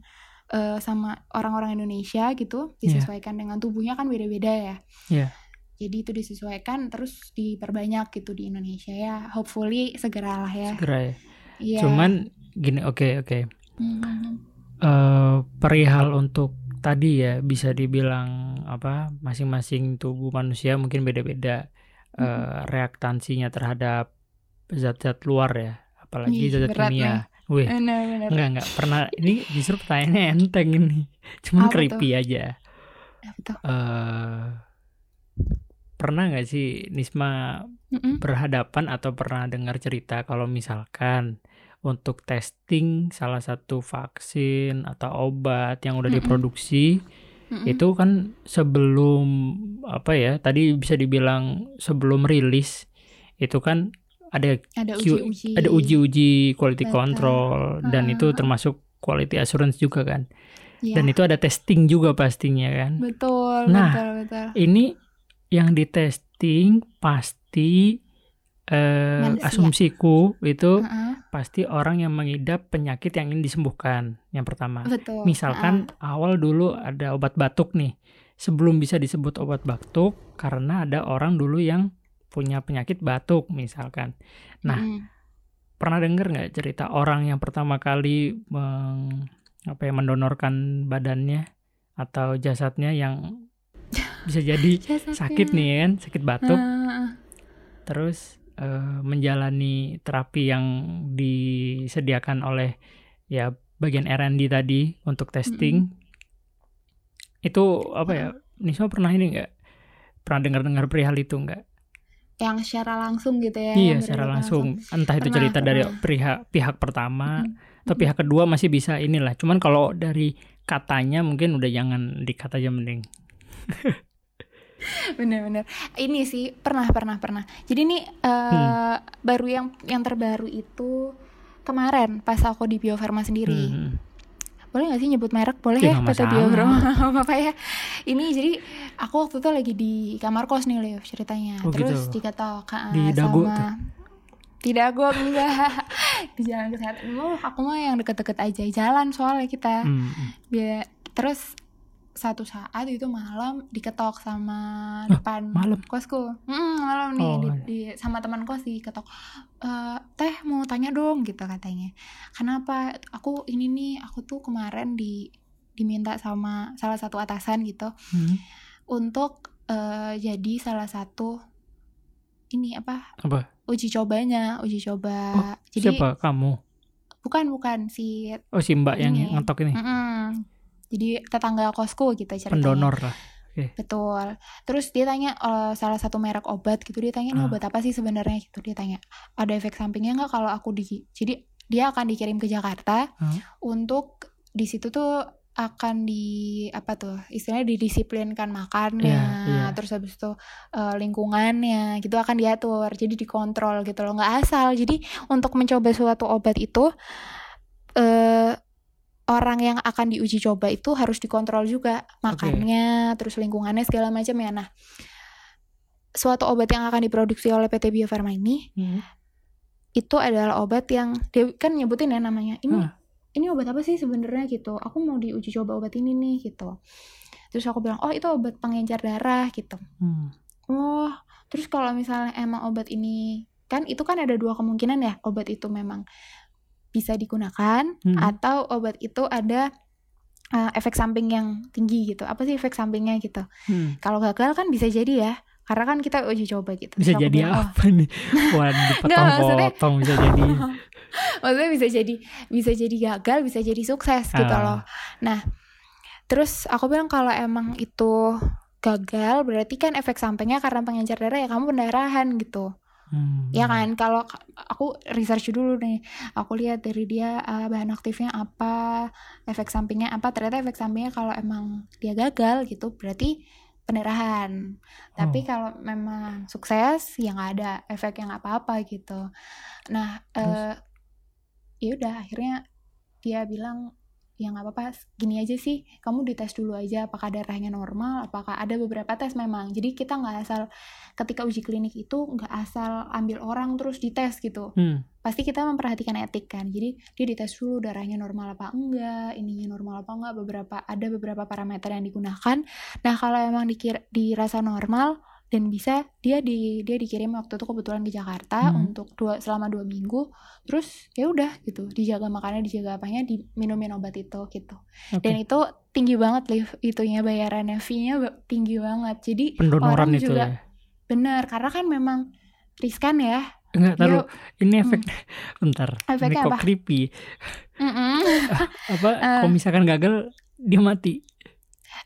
eh, sama orang-orang Indonesia gitu Iya. disesuaikan dengan tubuhnya kan beda-beda ya Iya. jadi itu disesuaikan terus diperbanyak gitu di Indonesia ya hopefully segeralah ya Segera ya. Iya. Cuman gini, oke oke. Mhm. eh perihal untuk tadi ya bisa dibilang apa masing-masing tubuh manusia mungkin beda-beda eh, Mm-mm. reaktansinya terhadap zat-zat luar ya apalagi Ih, zat-zat kimia. Wih, benar-benar enggak enggak pernah ini justru pertanyaannya enteng ini. Cuman Apa creepy aja. Apa tuh? eh pernah nggak sih Nisma Mm-mm. berhadapan atau pernah dengar cerita kalau misalkan untuk testing salah satu vaksin atau obat yang udah Mm-mm. diproduksi Mm-mm. itu kan sebelum apa ya tadi bisa dibilang sebelum rilis itu kan ada ada uji-uji ada uji-uji quality Betul. control dan itu termasuk quality assurance juga kan. Iya. Dan itu ada testing juga pastinya kan. betul, Nah. betul, betul. Ini yang di testing pasti eh, Manusia. asumsiku itu Heeh, pasti orang yang mengidap penyakit yang ingin disembuhkan. Yang pertama. betul. Misalkan awal dulu ada obat batuk nih. Sebelum bisa disebut obat batuk karena ada orang dulu yang punya penyakit batuk misalkan. Nah, Mm-mm. pernah dengar nggak cerita orang yang pertama kali meng, apa ya mendonorkan badannya atau jasadnya yang bisa jadi sakit nih kan, sakit batuk, Heeh, terus eh, menjalani terapi yang disediakan oleh ya bagian R&D tadi untuk testing. Itu apa ya? Niswa pernah ini nggak? Pernah dengar-dengar perihal itu nggak? yang secara langsung gitu ya. iya, secara benar-benar langsung. Entah itu Pernah, cerita dari pihak pihak pertama Mm-mm. atau pihak kedua masih bisa inilah. Cuman kalau dari katanya mungkin udah jangan dikat aja mending. Bener-bener. Ini sih pernah pernah pernah. Jadi nih eh, Hmm. baru yang yang terbaru itu kemarin pas aku di Bio Farma sendiri. Hmm. Boleh gak sih nyebut merek? Boleh Ya, ya, nggak PT Bio masalah. Farma. apa ya? Ini jadi aku waktu itu lagi di kamar kos nih Liv ceritanya. Oh, Terus gitu. diketok ah, Di dagu sama tuh? tidak gue enggak di jalan kesehatan aku mah yang deket-deket aja jalan soalnya kita Hmm. Biar terus satu saat itu malam diketok sama depan malam? kosku Mm, malam nih Oh. di, di- sama teman kos diketok "Eh, teh mau tanya dong gitu katanya kenapa aku ini nih aku tuh kemarin di diminta sama salah satu atasan gitu Hmm. untuk eh, jadi salah satu ini apa Apa? uji cobanya uji coba Oh, jadi Siapa kamu? bukan bukan si Oh si Mbak yang Ini. ngetok ini, Mm-mm. Jadi tetangga kosku gitu ceritanya. pendonor lah. Betul. Terus dia tanya eh, salah satu merek obat gitu. Dia tanya ini Ah. obat apa sih sebenarnya gitu. Dia tanya ada efek sampingnya nggak kalau aku di. Jadi dia akan dikirim ke Jakarta Ah. untuk di situ tuh akan di apa tuh istilahnya didisiplinkan makannya Iya, iya. terus habis itu eh, lingkungannya gitu akan diatur jadi dikontrol gitu loh nggak asal jadi untuk mencoba suatu obat itu eh orang yang akan diuji coba itu harus dikontrol juga makannya terus lingkungannya segala macam ya nah suatu obat yang akan diproduksi oleh PT Bio Farma ini Hmm. itu adalah obat yang dia kan nyebutin ya namanya ini Hah. ini obat apa sih sebenarnya gitu aku mau diuji coba obat ini nih gitu terus aku bilang oh itu obat pengencer darah gitu Hmm. oh terus kalau misalnya emang obat ini kan itu kan ada dua kemungkinan ya obat itu memang bisa digunakan Hmm. atau obat itu ada uh, efek samping yang tinggi gitu apa sih efek sampingnya gitu Hmm. kalau gagal kan bisa jadi ya karena kan kita uji coba gitu Bisa Terus jadi bilang, "Oh, apa nih? Wah maksudnya- dipotong-potong bisa jadi. maksudnya bisa jadi bisa jadi gagal bisa jadi sukses gitu Ah. loh nah terus aku bilang kalau emang itu gagal berarti kan efek sampingnya karena pengencer darah ya kamu pendarahan gitu Hmm. ya kan? Kalau ka- aku research dulu nih. Aku lihat dari dia ah, bahan aktifnya apa efek sampingnya apa. Ternyata efek sampingnya kalau emang dia gagal gitu berarti pendarahan. Tapi Oh. kalau memang sukses ya nggak ada efek yang apa-apa gitu. Nah eh ya udah akhirnya dia bilang ya nggak apa-apa. Gini aja sih. Kamu dites dulu aja apakah darahnya normal apakah ada beberapa tes memang. Jadi kita nggak asal ketika uji klinik itu nggak asal ambil orang terus dites gitu. Hmm. pasti kita memperhatikan etik kan. Jadi dia dites dulu darahnya normal apa enggak ininya normal apa enggak beberapa ada beberapa parameter yang digunakan. Nah kalau emang dikira dirasa normal dan bisa dia di dia dikirim waktu itu kebetulan ke Jakarta Hmm. untuk dua selama dua minggu terus ya udah gitu dijaga makannya dijaga apanya diminumin obat itu gitu Oke. dan itu tinggi banget liv itunya bayarannya fee-nya tinggi banget jadi Pendonoran orang itu juga ya. bener karena kan memang riskan ya Enggak, dia taruh. Ini efek bentar. Hmm. Efeknya ini kok apa? creepy. Mm-mm. Apa Eh. kalau misalkan gagal dia mati.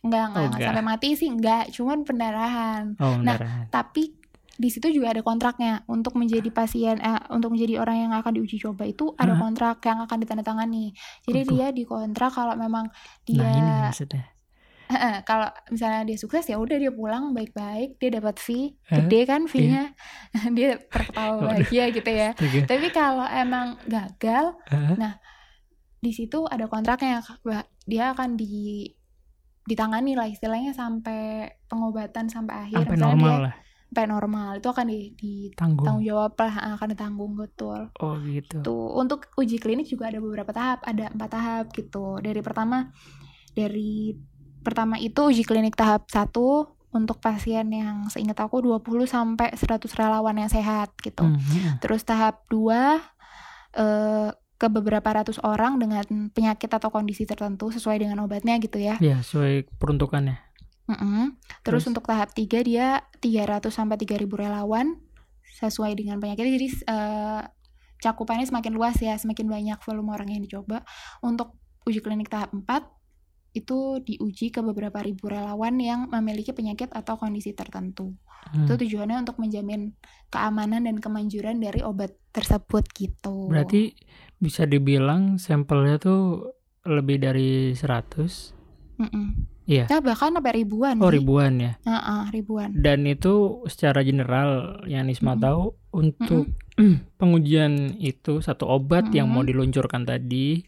Enggak, enggak, Oh, enggak sampai mati sih enggak, cuman pendarahan. Oh, Nah. Tapi di situ juga ada kontraknya untuk menjadi pasien eh, untuk menjadi orang yang akan diuji coba itu ada Hah? kontrak yang akan ditandatangani. Jadi Aduh. dia dikontrak kalau memang dia Nah, ini maksudnya. Kalau misalnya dia sukses ya udah dia pulang baik-baik, dia dapat fee gede kan fee-nya. dia terketawa Waduh. bahagia gitu ya. Tapi kalau emang gagal, Hah? di situ ada kontraknya dia akan di ditangani lah istilahnya sampai pengobatan sampai akhir Sampai Misalnya normal dia lah. sampai normal itu akan di, Tanggung. ditanggung jawab lah akan ditanggung betul Oh gitu. tuh untuk uji klinik juga ada beberapa tahap ada empat tahap gitu dari pertama dari pertama itu uji klinik tahap satu untuk pasien yang seingat aku 20 sampai 100 relawan yang sehat gitu Hmm, hmm. terus tahap dua eh, ke beberapa ratus orang dengan penyakit atau kondisi tertentu sesuai dengan obatnya gitu ya Ya, sesuai peruntukannya. Mm-mm. Terus, Terus? untuk tahap 3 dia 300 sampai 3000 relawan sesuai dengan penyakitnya. Jadi eh, cakupannya semakin luas ya, semakin banyak volume orang yang dicoba. Untuk uji klinik tahap 4 itu diuji ke beberapa ribu relawan yang memiliki penyakit atau kondisi tertentu. Hmm. Itu tujuannya untuk menjamin keamanan dan kemanjuran dari obat tersebut gitu. Berarti bisa dibilang sampelnya tuh lebih dari 100. Mm-mm. Iya. Ya bahkan sampai ribuan. Oh, sih. ribuan ya. Heeh, ribuan. Dan itu secara general yang Nisma Mm-mm. tahu untuk pengujian itu satu obat yang mau diluncurkan tadi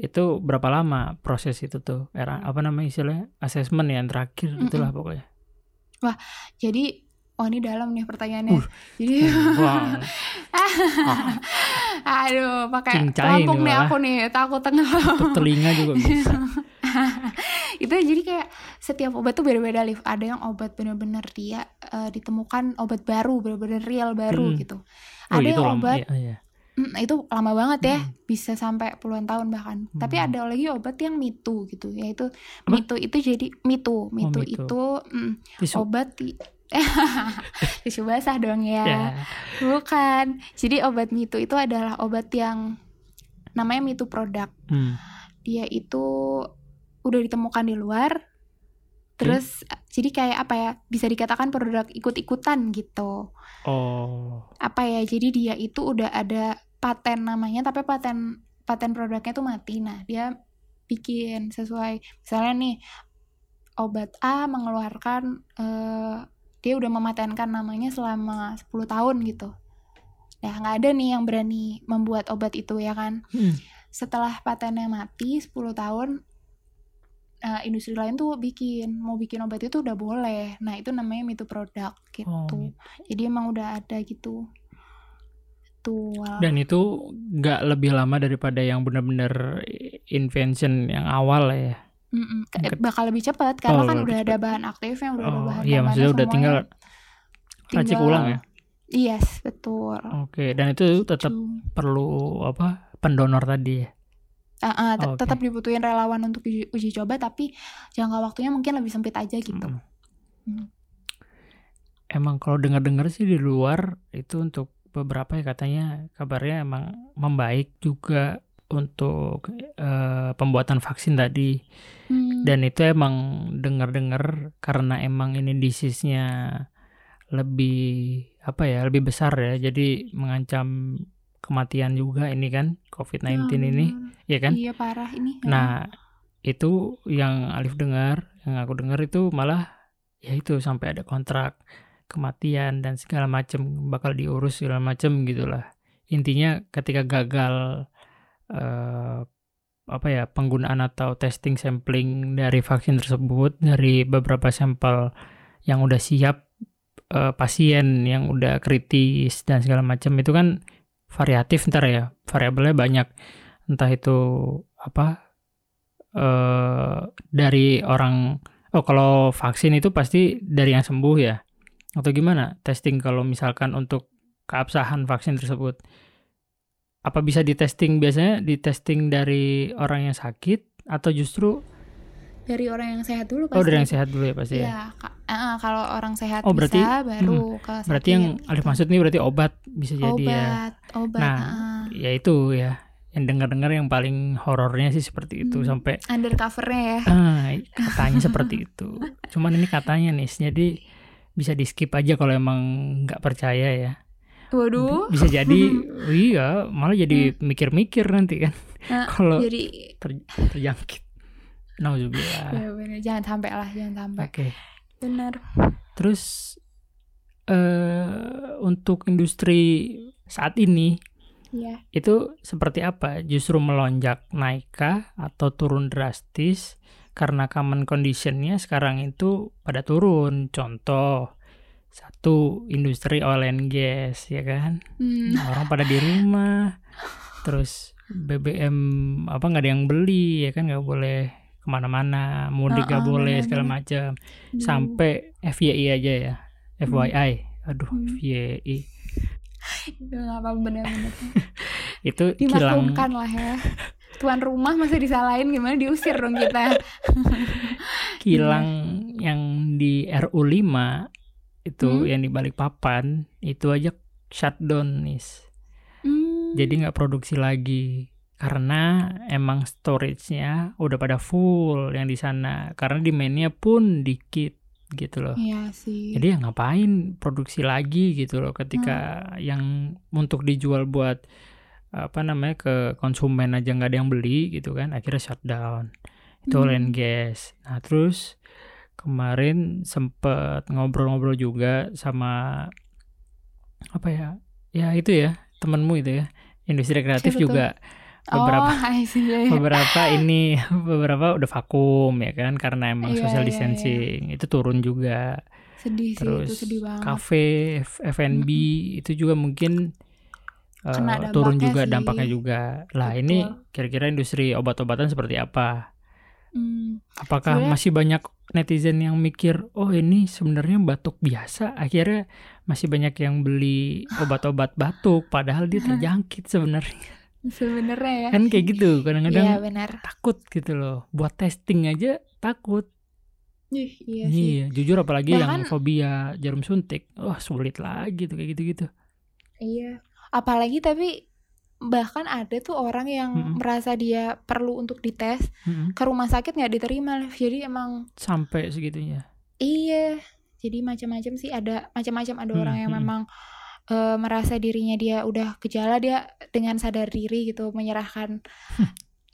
itu berapa lama proses itu tuh? Era apa namanya istilahnya? Asesmen yang terakhir itulah pokoknya. Jadi oh ini dalam nih pertanyaannya. Uh, Jadi Wah, aduh pakai pelampung nih aku nih takut tengah. untuk telinga juga bisa. itu jadi kayak setiap obat tuh beda-beda liv. Ada yang obat bener-bener dia eh, ditemukan obat baru, bener-bener real baru Mm. gitu. Oh, Ada itu yang lama. obat Iya, iya. Mm, itu lama banget ya, Mm. bisa sampai puluhan tahun bahkan. Tapi Hmm. ada lagi obat yang mitu gitu, yaitu Apa? mitu itu jadi mitu, mitu mitu. itu mm, obat di tisu basah dong ya. Ya. Bukan. Jadi obat mitu itu adalah obat yang namanya mitu produk. Hmm. Dia itu udah ditemukan di luar. Terus jadi kayak apa ya? Bisa dikatakan produk ikut-ikutan gitu. Oh. Apa ya? Jadi dia itu udah ada paten namanya tapi paten paten produknya tuh mati. Nah, dia bikin sesuai misalnya nih obat A mengeluarkan eh, dia udah mematenkan namanya selama 10 tahun gitu. Nah, nggak ada nih yang berani membuat obat itu ya kan. Hmm. Setelah patennya mati 10 tahun eh, industri lain tuh bikin mau bikin obat itu udah boleh. Nah, itu namanya mitu produk gitu. Oh, gitu. Jadi emang udah ada gitu. Tuh. Dan itu nggak lebih lama daripada yang benar-benar invention yang awal ya. Ka- Mungkin- bakal lebih cepat karena Oh, kan udah ada cepat. bahan aktifnya, udah ada Oh, bahan iya maksudnya udah tinggal semuanya. racik Tinggal- ulang ya. Yes, betul. Oke, dan itu tetap Gitu. perlu apa? Pendonor tadi ya. Ah, tet- Oke. tetap dibutuhin relawan untuk uji, uji coba tapi jangka waktunya mungkin lebih sempit aja gitu. Mm. Hmm. Emang kalau dengar-dengar sih di luar itu untuk beberapa ya katanya kabarnya emang membaik juga untuk eh, pembuatan vaksin tadi. Hmm, Dan itu emang dengar-dengar karena emang ini disease-nya lebih apa ya, lebih besar ya. Jadi mengancam kematian juga ini kan COVID-19 ya ini, ya kan? Iya parah ini. Nah, itu yang Alif dengar, yang aku dengar itu malah ya itu sampai ada kontrak kematian dan segala macam bakal diurus segala macam gitulah. Intinya ketika gagal eh, apa ya penggunaan atau testing sampling dari vaksin tersebut dari beberapa sampel yang udah siap eh, pasien yang udah kritis dan segala macam itu kan variatif ntar ya variabelnya banyak. Entah itu apa eh dari orang oh kalau vaksin itu pasti dari yang sembuh ya atau gimana? Testing kalau misalkan untuk keabsahan vaksin tersebut apa bisa di testing biasanya di testing dari orang yang sakit atau justru dari orang yang sehat dulu pasti. oh dari yang sehat dulu ya pasti ya Iya, ka- ah, kalau orang sehat Oh, berarti- bisa baru ke berarti yang gitu. Alif maksud ini berarti obat bisa jadi ya obat, obat. Nah, ah. ya itu ya yang dengar-dengar yang paling horornya sih seperti itu Hmm. sampai undercovernya ya. ah katanya seperti itu cuman ini katanya nih jadi bisa di skip aja kalau emang nggak percaya ya Waduh. bisa jadi iya malah jadi mikir-mikir nanti kan Nah, kalau Jadi ter- terjangkit Nauzubillah ya jangan sampai lah, jangan sampai. oke Benar. terus eh untuk industri saat ini Iya. itu seperti apa? Justru melonjak naikkah atau turun drastis karena common conditionnya sekarang itu pada turun. Contoh satu industri oil and gas ya kan, Hmm. Nah, orang pada di rumah, terus BBM apa nggak ada yang beli ya kan nggak boleh ke mana-mana, mudik nggak Heeh, boleh segala bener-bener. macam, Aduh. sampai FYI aja ya, FYI, aduh Hmm. FYI Itu apa bener-bener. itu kilang lah ya. Tuan rumah masih disalahin gimana diusir dong kita. kilang yang di RU 5 itu Hmm. yang di Balikpapan itu aja shutdown nih. Hmm. Jadi nggak produksi lagi karena emang storage-nya udah pada full yang di sana karena demand-nya pun dikit gitu loh. Iya sih. Jadi ya ngapain produksi lagi gitu loh ketika yang untuk dijual buat apa namanya ke konsumen aja nggak ada yang beli gitu kan akhirnya shutdown itu oil and Hmm. gas. Nah terus kemarin sempet ngobrol-ngobrol juga sama apa ya ya itu ya temenmu itu ya industri kreatif juga beberapa Oh, see, iya, iya. beberapa ini beberapa udah vakum ya kan karena emang Iya, social iya, iya. distancing itu turun juga Sedih sih terus itu sedih banget. kafe F&B itu juga mungkin uh, turun juga sih. dampaknya juga lah Betul. ini kira-kira industri obat-obatan seperti apa Hmm. apakah Sebenarnya- masih banyak netizen yang mikir oh ini sebenarnya batuk biasa akhirnya masih banyak yang beli obat-obat batuk padahal dia terjangkit sebenarnya Sebenarnya ya. kan kayak gitu kadang-kadang benar. takut gitu loh buat testing aja takut Ih, iya sih. iya jujur apalagi yang Bahkan- fobia jarum suntik wah sulit lagi tuh kayak gitu-gitu Iya. Apalagi tapi bahkan ada tuh orang yang Mm-mm. merasa dia perlu untuk dites Mm-mm. ke rumah sakit nggak diterima jadi emang sampai segitunya iya jadi macam-macam sih ada macam-macam ada Hmm, orang yang hmm. memang eh, merasa dirinya dia udah gejala dia dengan sadar diri gitu menyerahkan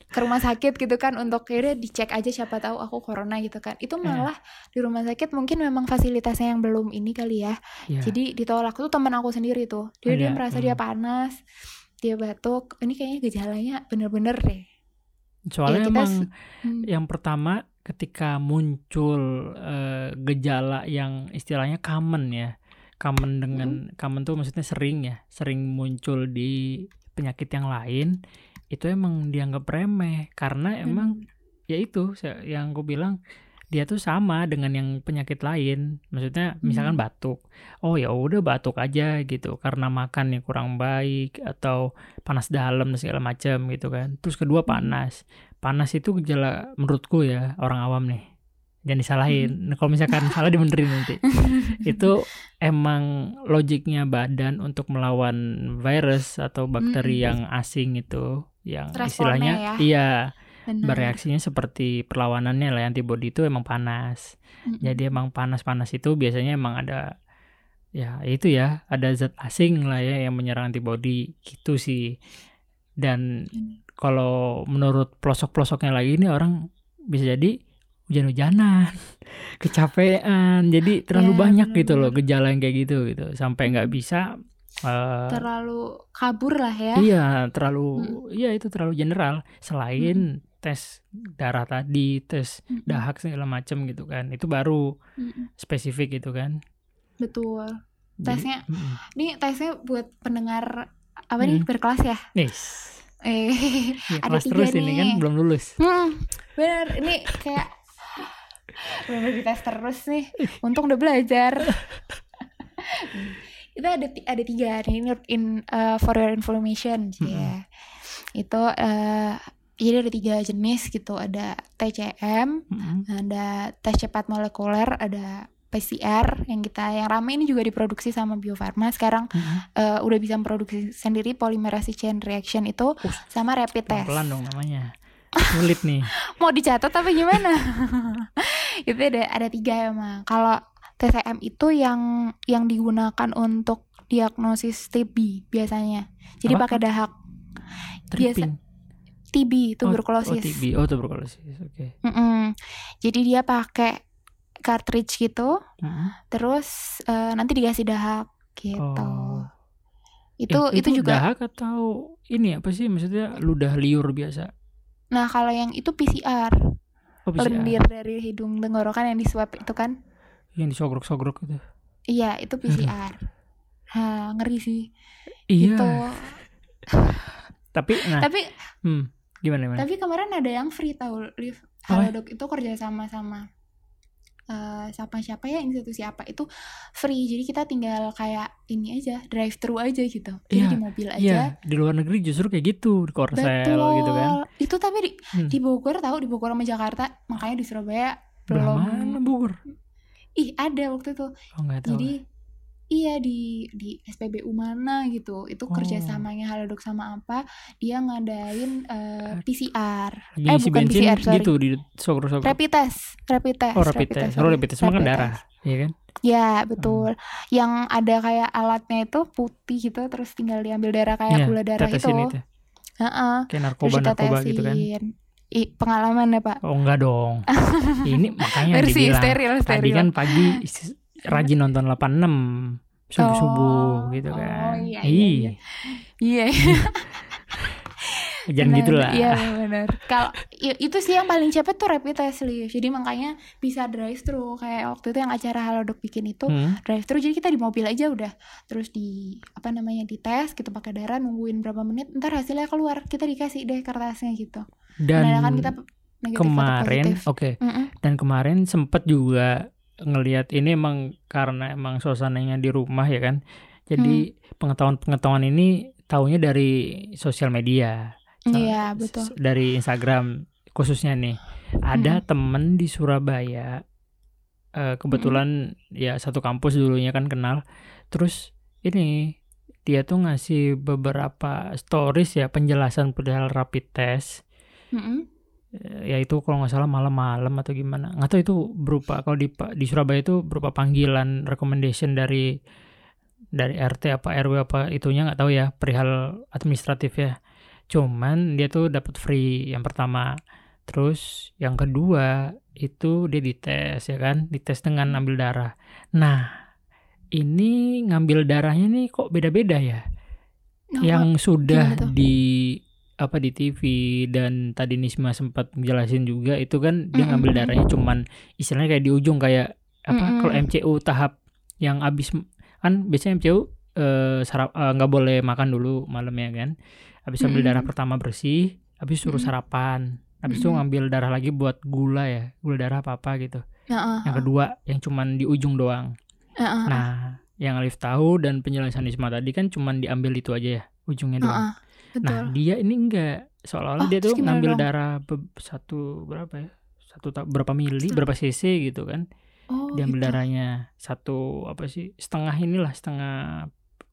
ke rumah sakit gitu kan untuk kira dicek aja siapa tahu aku corona gitu kan itu Iya. malah di rumah sakit mungkin memang fasilitasnya yang belum ini kali ya ya jadi ditolak tuh teman aku sendiri tuh dia dia Ada, merasa hmm. dia panas dia batuk ini kayaknya gejalanya bener-bener deh soalnya ya, kita emang Hmm. yang pertama ketika muncul eh, gejala yang istilahnya common ya common dengan common tuh maksudnya sering ya sering muncul di penyakit yang lain itu emang dianggap remeh karena emang Hmm. ya itu yang aku bilang dia tuh sama dengan yang penyakit lain maksudnya misalkan Hmm. batuk oh ya udah batuk aja gitu karena makan yang kurang baik atau panas dalam dan segala macam gitu kan terus kedua Hmm. panas panas itu gejala menurutku ya orang awam nih jangan disalahin Hmm. Nah, kalau misalkan salah dibenerin nanti itu emang logiknya badan untuk melawan virus atau bakteri Mm-mm. yang asing itu yang istilahnya ya. iya Benar. bereaksinya seperti perlawanannya lah antibody itu emang panas. Mm-mm. Jadi emang panas-panas itu biasanya emang ada ya itu ya ada zat asing lah ya yang menyerang antibody gitu sih. Dan Benar. kalau menurut pelosok-pelosoknya lagi ini orang bisa jadi hujan-hujanan, kecapean, jadi terlalu Ya, banyak gitu loh gejala yang kayak gitu gitu sampai nggak bisa eh, terlalu kabur lah ya Iya, terlalu iya itu terlalu general. Selain tes darah tadi, tes Mm-mm. dahak segala macam gitu kan. Itu baru Mm-mm. spesifik gitu kan. betul Jadi- Tesnya Mm-mm. ini tesnya buat pendengar apa nih Mm. berkelas ya Nis. eh Ya, Ada kelas tiga terus ini nih. kan belum lulus. hmm, bener ini kayak bener dites terus nih untung udah belajar itu ada ada tiga nih ini in uh, for your information ya itu uh, jadi ada tiga jenis gitu ada TCM Mm-mm. ada tes cepat molekuler ada PCR yang kita yang rame ini juga diproduksi sama Bio Farma sekarang Mm-mm. eh, udah bisa memproduksi sendiri polymerase chain reaction itu Uh, sama rapid test. Pelan dong namanya. Sulit nih. Mau dicatat apa gimana? itu ada ada tiga emang. Kalau TCM itu yang yang digunakan untuk diagnosis TB biasanya. Jadi pakai dahak Biasa. TB Oh, tuberkulosis. Oh, TB. Oh, tuberkulosis. Oke. Mm-mm. Jadi dia pakai cartridge gitu, Mm-mm. terus eh, nanti dikasih dahak gitu. Oh. itu Eh, itu, juga dahak atau ini apa sih maksudnya ludah liur biasa nah kalau yang itu PCR oh, PCR. lendir dari hidung tenggorokan yang di swab itu kan yang disogrok-sogrok itu iya itu PCR ha ngeri sih iya itu tapi nah tapi hmm, gimana gimana tapi kemarin ada yang free tahu live? Halodoc itu kerja sama sama eh, siapa siapa ya institusi apa itu free jadi kita tinggal kayak ini aja drive thru aja gitu jadi Iya, di mobil aja Iya, di luar negeri justru kayak gitu, di Korsel betul gitu kan. itu tapi di, Hmm. di Bogor tahu di Bogor sama Jakarta makanya di Surabaya belum Bogor? ih ada waktu itu Oh, tahu. jadi iya di di SPBU mana gitu itu Oh. kerjasamanya Halodoc sama apa dia ngadain eh, PCR Lagi eh, bukan bensin PCR, sorry. gitu di sogrok-sogrok. rapid test rapid test Oh, rapid test. Oh, rapid test kan Rapid darah, test. iya kan? ya betul yang ada kayak alatnya itu putih gitu terus tinggal diambil darah kayak gula darah itu itu. Heeh. Kayak terus narkoba-narkoba gitu kan. Ih, pengalaman ya pak Oh, enggak dong. Ini makanya dibilang steril tadi steril kan pagi rajin nonton 86 subuh-subuh Oh, gitu oh, kan. iya, iya, iya. iya Jangan benar. gitu lah. iya benar kalau itu sih yang paling cepet tuh rapid test live jadi makanya bisa drive thru kayak waktu itu yang acara Halodoc bikin itu Hmm. drive thru jadi kita di mobil aja udah terus di apa namanya di tes gitu pakai darah nungguin berapa menit ntar hasilnya keluar kita dikasih deh kertasnya gitu Dan Menandakan kita negatif kemarin, oke. Mm-mm. Dan kemarin sempet juga ngelihat ini emang karena emang suasananya di rumah ya kan. Jadi Hmm. pengetahuan-pengetahuan ini taunya dari sosial media. So- Iya, betul. s- Dari Instagram khususnya nih. Ada temen di Surabaya eh, kebetulan ya satu kampus dulunya kan kenal. Terus ini dia tuh ngasih beberapa stories ya penjelasan perihal rapid test Mm-mm. Eh, ya itu kalau nggak salah malam-malam atau gimana. Nggak tahu itu berupa kalau di di Surabaya itu berupa panggilan recommendation dari dari RT apa RW apa itunya nggak tahu ya perihal administratif ya. Cuman dia tuh dapat free yang pertama. Terus yang kedua itu dia dites ya kan? Dites dengan ambil darah. Nah ini ngambil darahnya nih kok beda-beda ya? Oh, yang sudah di apa di TV dan tadi Nisma sempat jelasin juga itu kan dia Mm-mm. ngambil darahnya cuman istilahnya kayak di ujung kayak apa Mm-mm. kalau MCU tahap yang abis kan biasanya MCU eh, sarap eh, nggak boleh makan dulu malamnya kan. Habis ambil Mm-mm. darah pertama bersih habis suruh sarapan habis itu ngambil darah lagi buat gula ya gula darah apa apa gitu. Heeh, yang kedua yang cuman di ujung doang. Heeh, nah yang Alif tahu dan penjelasan Nisma tadi kan cuman diambil itu aja ya ujungnya doang. Heeh, betul Nah dia ini enggak seolah-olah Oh, dia tuh ngambil dong? darah satu berapa ya satu berapa mili berapa cc gitu kan oh, diambil gitu. darahnya satu apa sih setengah inilah setengah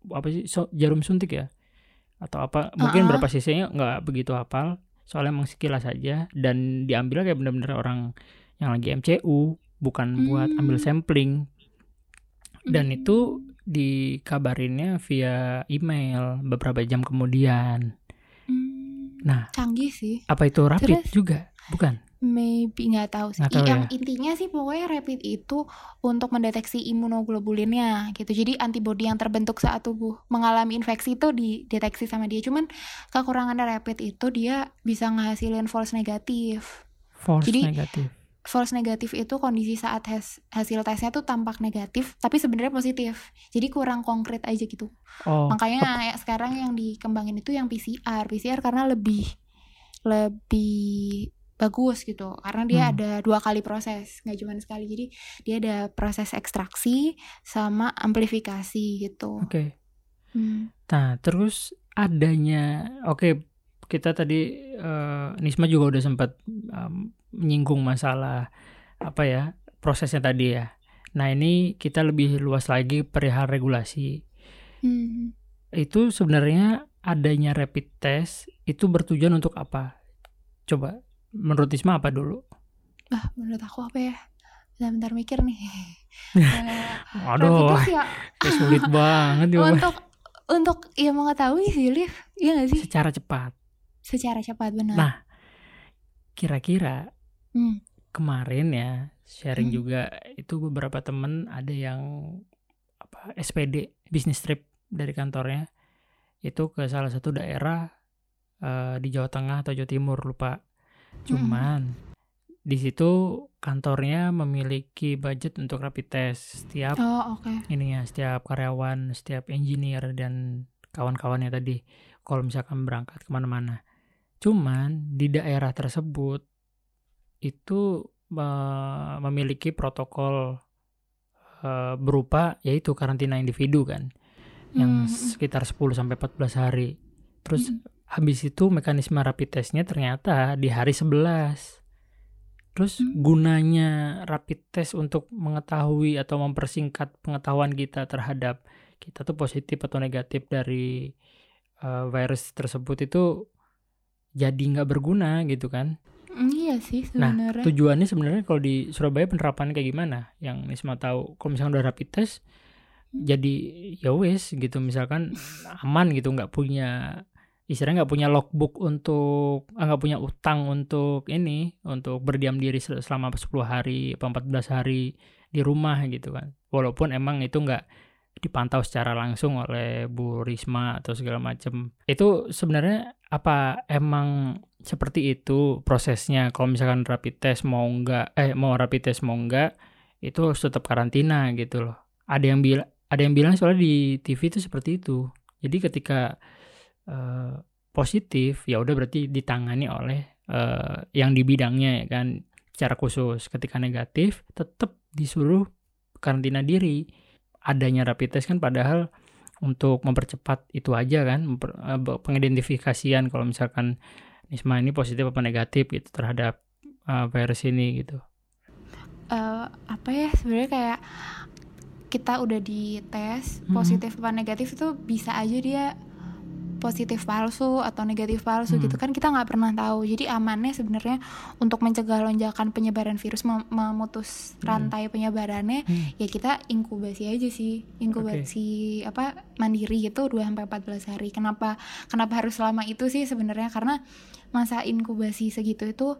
apa sih so- jarum suntik ya atau apa mungkin Ah, ah. berapa cc-nya nggak begitu hafal soalnya emang sekilas saja dan diambil kayak bener-bener orang yang lagi MCU bukan buat Hmm. ambil sampling dan Hmm. itu dikabarinnya via email beberapa jam kemudian. Hmm, Nah. canggih sih. apa itu rapid Terus? juga? Bukan? Maybe nggak tahu sih. Nggak tahu yang ya. intinya sih pokoknya rapid itu untuk mendeteksi imunoglobulinnya gitu. Jadi antibodi yang terbentuk saat tubuh mengalami infeksi itu dideteksi sama dia. Cuman kekurangan rapid itu dia bisa ngehasilin false negatif. False Jadi- negatif false negatif itu kondisi saat has- hasil tesnya tuh tampak negatif tapi sebenarnya positif. Jadi kurang konkret aja gitu. Oh. Makanya kayak sekarang yang dikembangin itu yang PCR PCR karena lebih lebih bagus gitu. Karena dia Hmm. ada dua kali proses nggak cuma sekali. Jadi dia ada proses ekstraksi sama amplifikasi gitu. Oke. Hmm. nah terus adanya oke kita tadi eh, Nisma juga udah sempat em, menyinggung masalah apa ya prosesnya tadi ya. Nah ini kita lebih luas lagi perihal regulasi. Hmm. itu sebenarnya adanya rapid test itu bertujuan untuk apa? Coba menurut Nisma apa dulu? Ah menurut aku apa ya? Bentar-bentar mikir nih. Rapid aduh test ya. kayak sulit banget ya untuk untuk ya mengetahui sih Liv. Iya gak sih? Secara cepat secara cepat benar Nah, kira-kira Hmm. kemarin ya sharing Hmm. juga itu beberapa temen ada yang apa SPD bisnis trip dari kantornya itu ke salah satu daerah eh, di Jawa Tengah atau Jawa Timur lupa. Cuman di situ kantornya memiliki budget untuk rapid test setiap Oh, oke. ini ya setiap karyawan, setiap engineer dan kawan-kawannya tadi kalau misalkan berangkat ke mana-mana. Cuman di daerah tersebut itu memiliki protokol eh, berupa yaitu karantina individu kan yang Hmm, hmm. sekitar 10 sampai 14 hari. Terus Hmm. habis itu mekanisme rapid testnya ternyata di hari 11. Terus Hmm. gunanya rapid test untuk mengetahui atau mempersingkat pengetahuan kita terhadap kita tuh positif atau negatif dari uh, virus tersebut itu jadi nggak berguna gitu kan. Mm, Iya sih Nah, sebenarnya. Tujuannya sebenarnya kalau di Surabaya penerapannya kayak gimana? Yang Nisma tahu. Kalau misalnya udah rapid test jadi ya wes gitu misalkan aman gitu nggak punya istilahnya nggak punya logbook untuk ah, nggak punya utang untuk ini untuk berdiam diri sel- selama 10 hari apa 14 hari di rumah gitu kan walaupun emang itu nggak dipantau secara langsung oleh Bu Risma atau segala macam itu sebenarnya apa emang seperti itu prosesnya? Kalau misalkan rapid test mau nggak eh mau rapid test mau nggak itu harus tetap karantina gitu loh. Ada yang bilang ada yang bilang soalnya di TV itu seperti itu. Jadi ketika eh, positif ya udah berarti ditangani oleh eh, yang di bidangnya ya kan. Secara khusus ketika negatif tetap disuruh karantina diri adanya rapid test kan padahal untuk mempercepat itu aja kan eh, pengidentifikasian kalau misalkan Nisma ini positif apa negatif gitu terhadap eh, virus ini gitu Eh, apa ya sebenarnya kayak kita udah dites Mhm. positif apa negatif itu bisa aja dia positif palsu atau negatif palsu Hmm. gitu kan kita nggak pernah tahu jadi amannya sebenarnya untuk mencegah lonjakan penyebaran virus mem- memutus Hmm. rantai penyebarannya Hmm. ya kita inkubasi aja sih inkubasi apa mandiri gitu 2 sampai 14 hari kenapa kenapa harus selama itu sih sebenarnya karena masa inkubasi segitu itu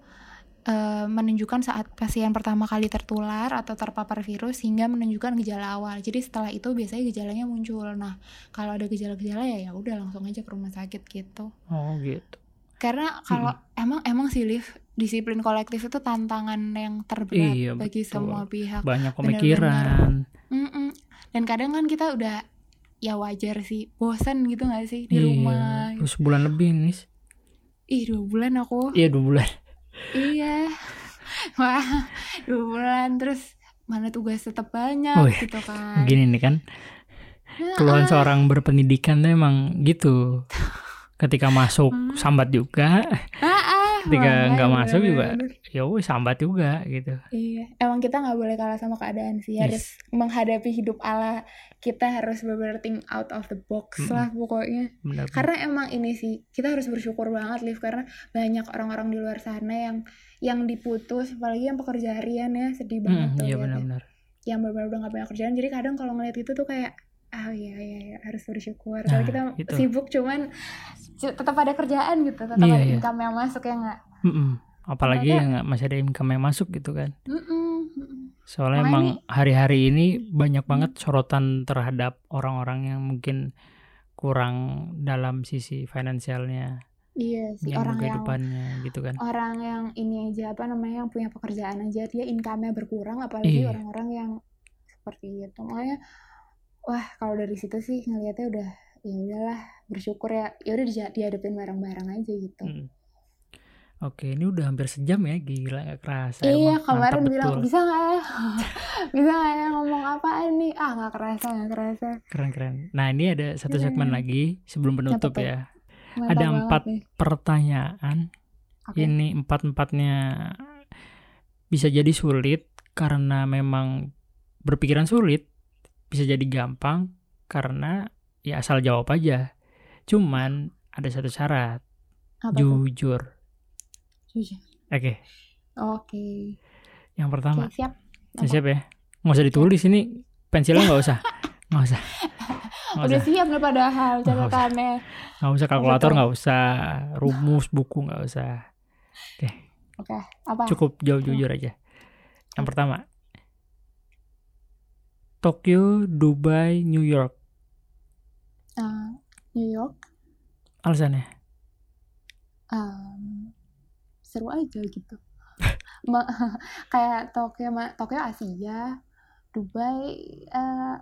eh, menunjukkan saat pasien pertama kali tertular atau terpapar virus hingga menunjukkan gejala awal. Jadi setelah itu biasanya gejalanya muncul. Nah kalau ada gejala-gejala ya ya udah langsung aja ke rumah sakit gitu. Oh gitu. Karena kalau emang emang sih Liv disiplin kolektif itu tantangan yang terberat Iya, bagi betul. semua pihak. Banyak pemikiran. Mm-mm. Dan kadang kan kita udah ya wajar sih, bosan gitu gak sih di Iya, rumah. terus sebulan lebih nih Ih dua bulan aku, iya dua bulan iya, wah dua bulan terus mana tugas tetap banyak Oh, iya. gitu kan. gini nih kan keluhan seorang berpendidikan tuh emang gitu ketika masuk Hmm. sambat juga ketika makanya nggak masuk juga ya wes sambat juga gitu Iya, emang kita nggak boleh kalah sama keadaan sih. Yes. Harus menghadapi hidup ala kita harus bener think out of the box Mm-mm. lah pokoknya. benar karena emang ini sih kita harus bersyukur banget Liv karena banyak orang-orang di luar sana yang yang diputus apalagi yang pekerja harian ya sedih banget Hmm, tuh iya benar-benar yang benar-benar udah gak punya kerjaan jadi kadang kalau ngeliat itu tuh kayak ah iya iya, iya harus bersyukur Nah, kalau kita itu. sibuk cuman tetap ada kerjaan gitu tetap Iya, ada iya. income yang masuk ya nggak Mm-mm. apalagi Ternyata- yang nggak- masih ada income yang masuk gitu kan Mm-mm, mm-mm. soalnya Makanya emang nih- hari-hari ini banyak banget sorotan terhadap orang-orang yang mungkin kurang dalam sisi finansialnya iya sih yang orang yang kehidupannya gitu kan orang yang ini aja apa namanya yang punya pekerjaan aja dia income-nya berkurang apalagi Iya. orang-orang yang seperti itu makanya wah kalau dari situ sih ngelihatnya udah ya udahlah bersyukur ya ya udah dihadapin bareng-bareng aja gitu Mm. Oke, ini udah hampir sejam ya, gila gak kerasa. iya emang. kemarin bilang betul. bisa nggak ya bisa nggak ya ngomong apaan nih ah nggak kerasa nggak kerasa Keren-keren. Nah, ini ada satu segmen Hmm. lagi sebelum penutup ya. Mantap Ada empat nih. Pertanyaan, Oke. ini empat-empatnya bisa jadi sulit karena memang berpikiran sulit, bisa jadi gampang karena ya asal jawab aja. Cuman ada satu syarat, apa jujur. Jujur. Oke, oke yang oke pertama. siap Nah, siap ya? Nggak usah ditulis ini, pensilnya nggak usah. Nggak usah. Nggak udah usah. siap nih padahal usah. catatannya Nggak usah kalkulator, nggak usah. Rumus, buku, nggak usah. oke apa Cukup jauh jujur aja. Yang pertama. Tokyo, Dubai, New York. Eh, New York Alasannya? um, seru aja gitu kayak Tokyo ma- Tokyo Asia Dubai eh,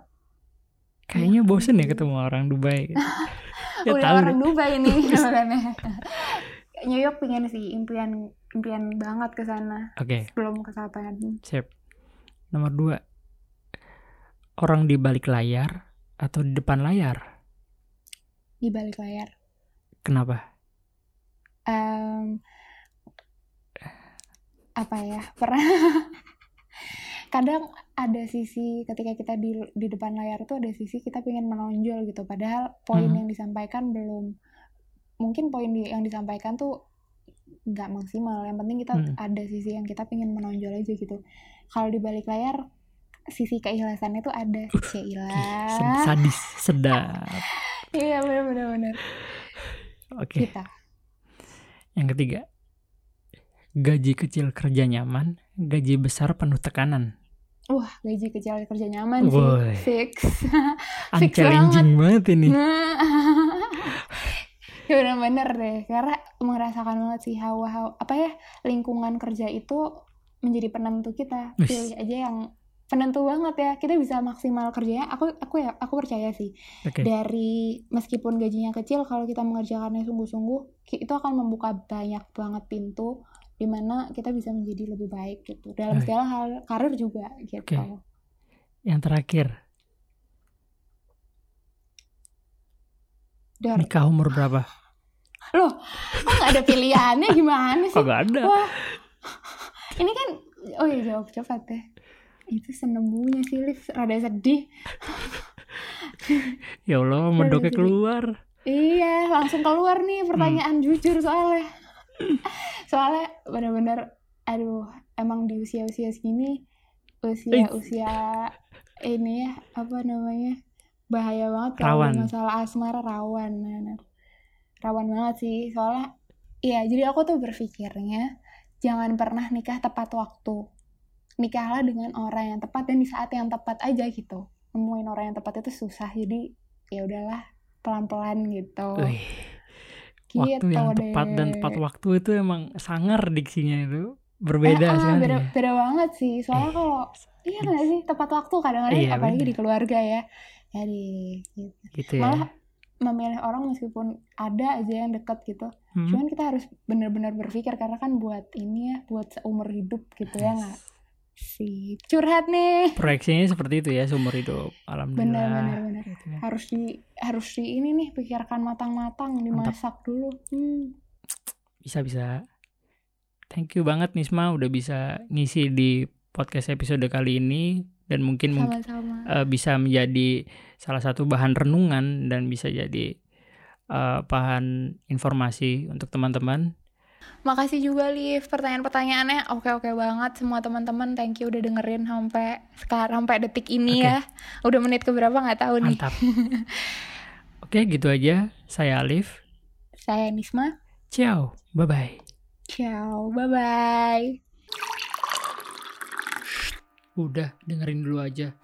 Kayaknya bosen ya gitu. ketemu orang Dubai. gitu. ya udah tahu orang deh. Dubai nih makanya New York pengen sih impian impian banget ke sana Oke, belum kesampaian sip. Nomor dua. Orang di balik layar atau di depan layar? di balik layar Kenapa? Em, apa ya pernah kadang ada sisi ketika kita di di depan layar tuh ada sisi kita pengen menonjol gitu padahal poin Hmm. yang disampaikan belum mungkin poin di- yang disampaikan tuh nggak maksimal yang penting kita Hmm. ada sisi yang kita pengen menonjol aja gitu kalau di balik layar sisi keikhlasannya tuh ada Ih, Sheila sed- sadis, sedap. iya benar benar benar Oke, kita yang ketiga. Gaji kecil kerja nyaman, gaji besar penuh tekanan. wah gaji kecil kerja nyaman sih Woi. fix Fix Unchallenging banget ini. Nah, ya bener-bener deh, karena merasakan banget sih hawa-hawa apa ya lingkungan kerja itu menjadi penentu kita. Pilih aja yang penentu banget ya. Kita bisa maksimal kerjanya. Aku aku ya aku percaya sih Oke, dari meskipun gajinya kecil kalau kita mengerjakannya sungguh-sungguh itu akan membuka banyak banget pintu di mana kita bisa menjadi lebih baik gitu dalam Baik. segala hal karir juga gitu. Oke. yang terakhir. Dor, Nikah umur berapa? loh, kok nggak ada pilihannya gimana sih? Kagak ada. Wah, ini kan, oh iya jawab cepat deh. Itu senembunya sih, Liv. Rada sedih. Ya Allah, medoknya sedih. keluar. Iya, langsung keluar nih pertanyaan Hmm. jujur soalnya. soalnya bener-bener, aduh, emang di usia-usia segini, usia-usia ini ya, apa namanya, bahaya banget kalau masalah asmara rawan. Nah, rawan banget sih, soalnya, iya, jadi aku tuh berpikirnya, jangan pernah nikah tepat waktu. Nikahlah dengan orang yang tepat dan di saat yang tepat aja gitu. Nemuin orang yang tepat itu susah, jadi ya udahlah pelan-pelan gitu. Wih, waktu Gitu yang tepat dan tepat waktu itu emang sangar diksinya itu berbeda Eh, ah, sekali. beda, ya. beda banget sih. Soalnya Eh, kalau iya nggak sih tepat waktu kadang-kadang Iya, apalagi bener. di keluarga ya. Jadi gitu. gitu ya. Malah memilih orang meskipun ada aja yang dekat gitu. Hmm. Cuman kita harus benar-benar berpikir karena kan buat ini ya, buat seumur hidup gitu ya nggak sih. Curhat nih. Proyeksinya seperti itu ya seumur hidup. Alhamdulillah. Benar benar benar. Gitu ya. Harus di harus di ini nih pikirkan matang-matang, dimasak dulu. Hmm. Bisa bisa. Thank you banget Nisma udah bisa ngisi di podcast episode kali ini dan mungkin eh, bisa menjadi salah satu bahan renungan dan bisa jadi eh, bahan informasi untuk teman-teman. Makasih juga Liv pertanyaan-pertanyaannya oke-oke banget semua teman-teman thank you udah dengerin sampai sekarang sampai detik ini Oke. ya udah menit keberapa nggak tahu nih Mantap. Oke, gitu aja. Saya Alif. saya Nisma Ciao. Bye bye. ciao bye bye Udah dengerin dulu aja.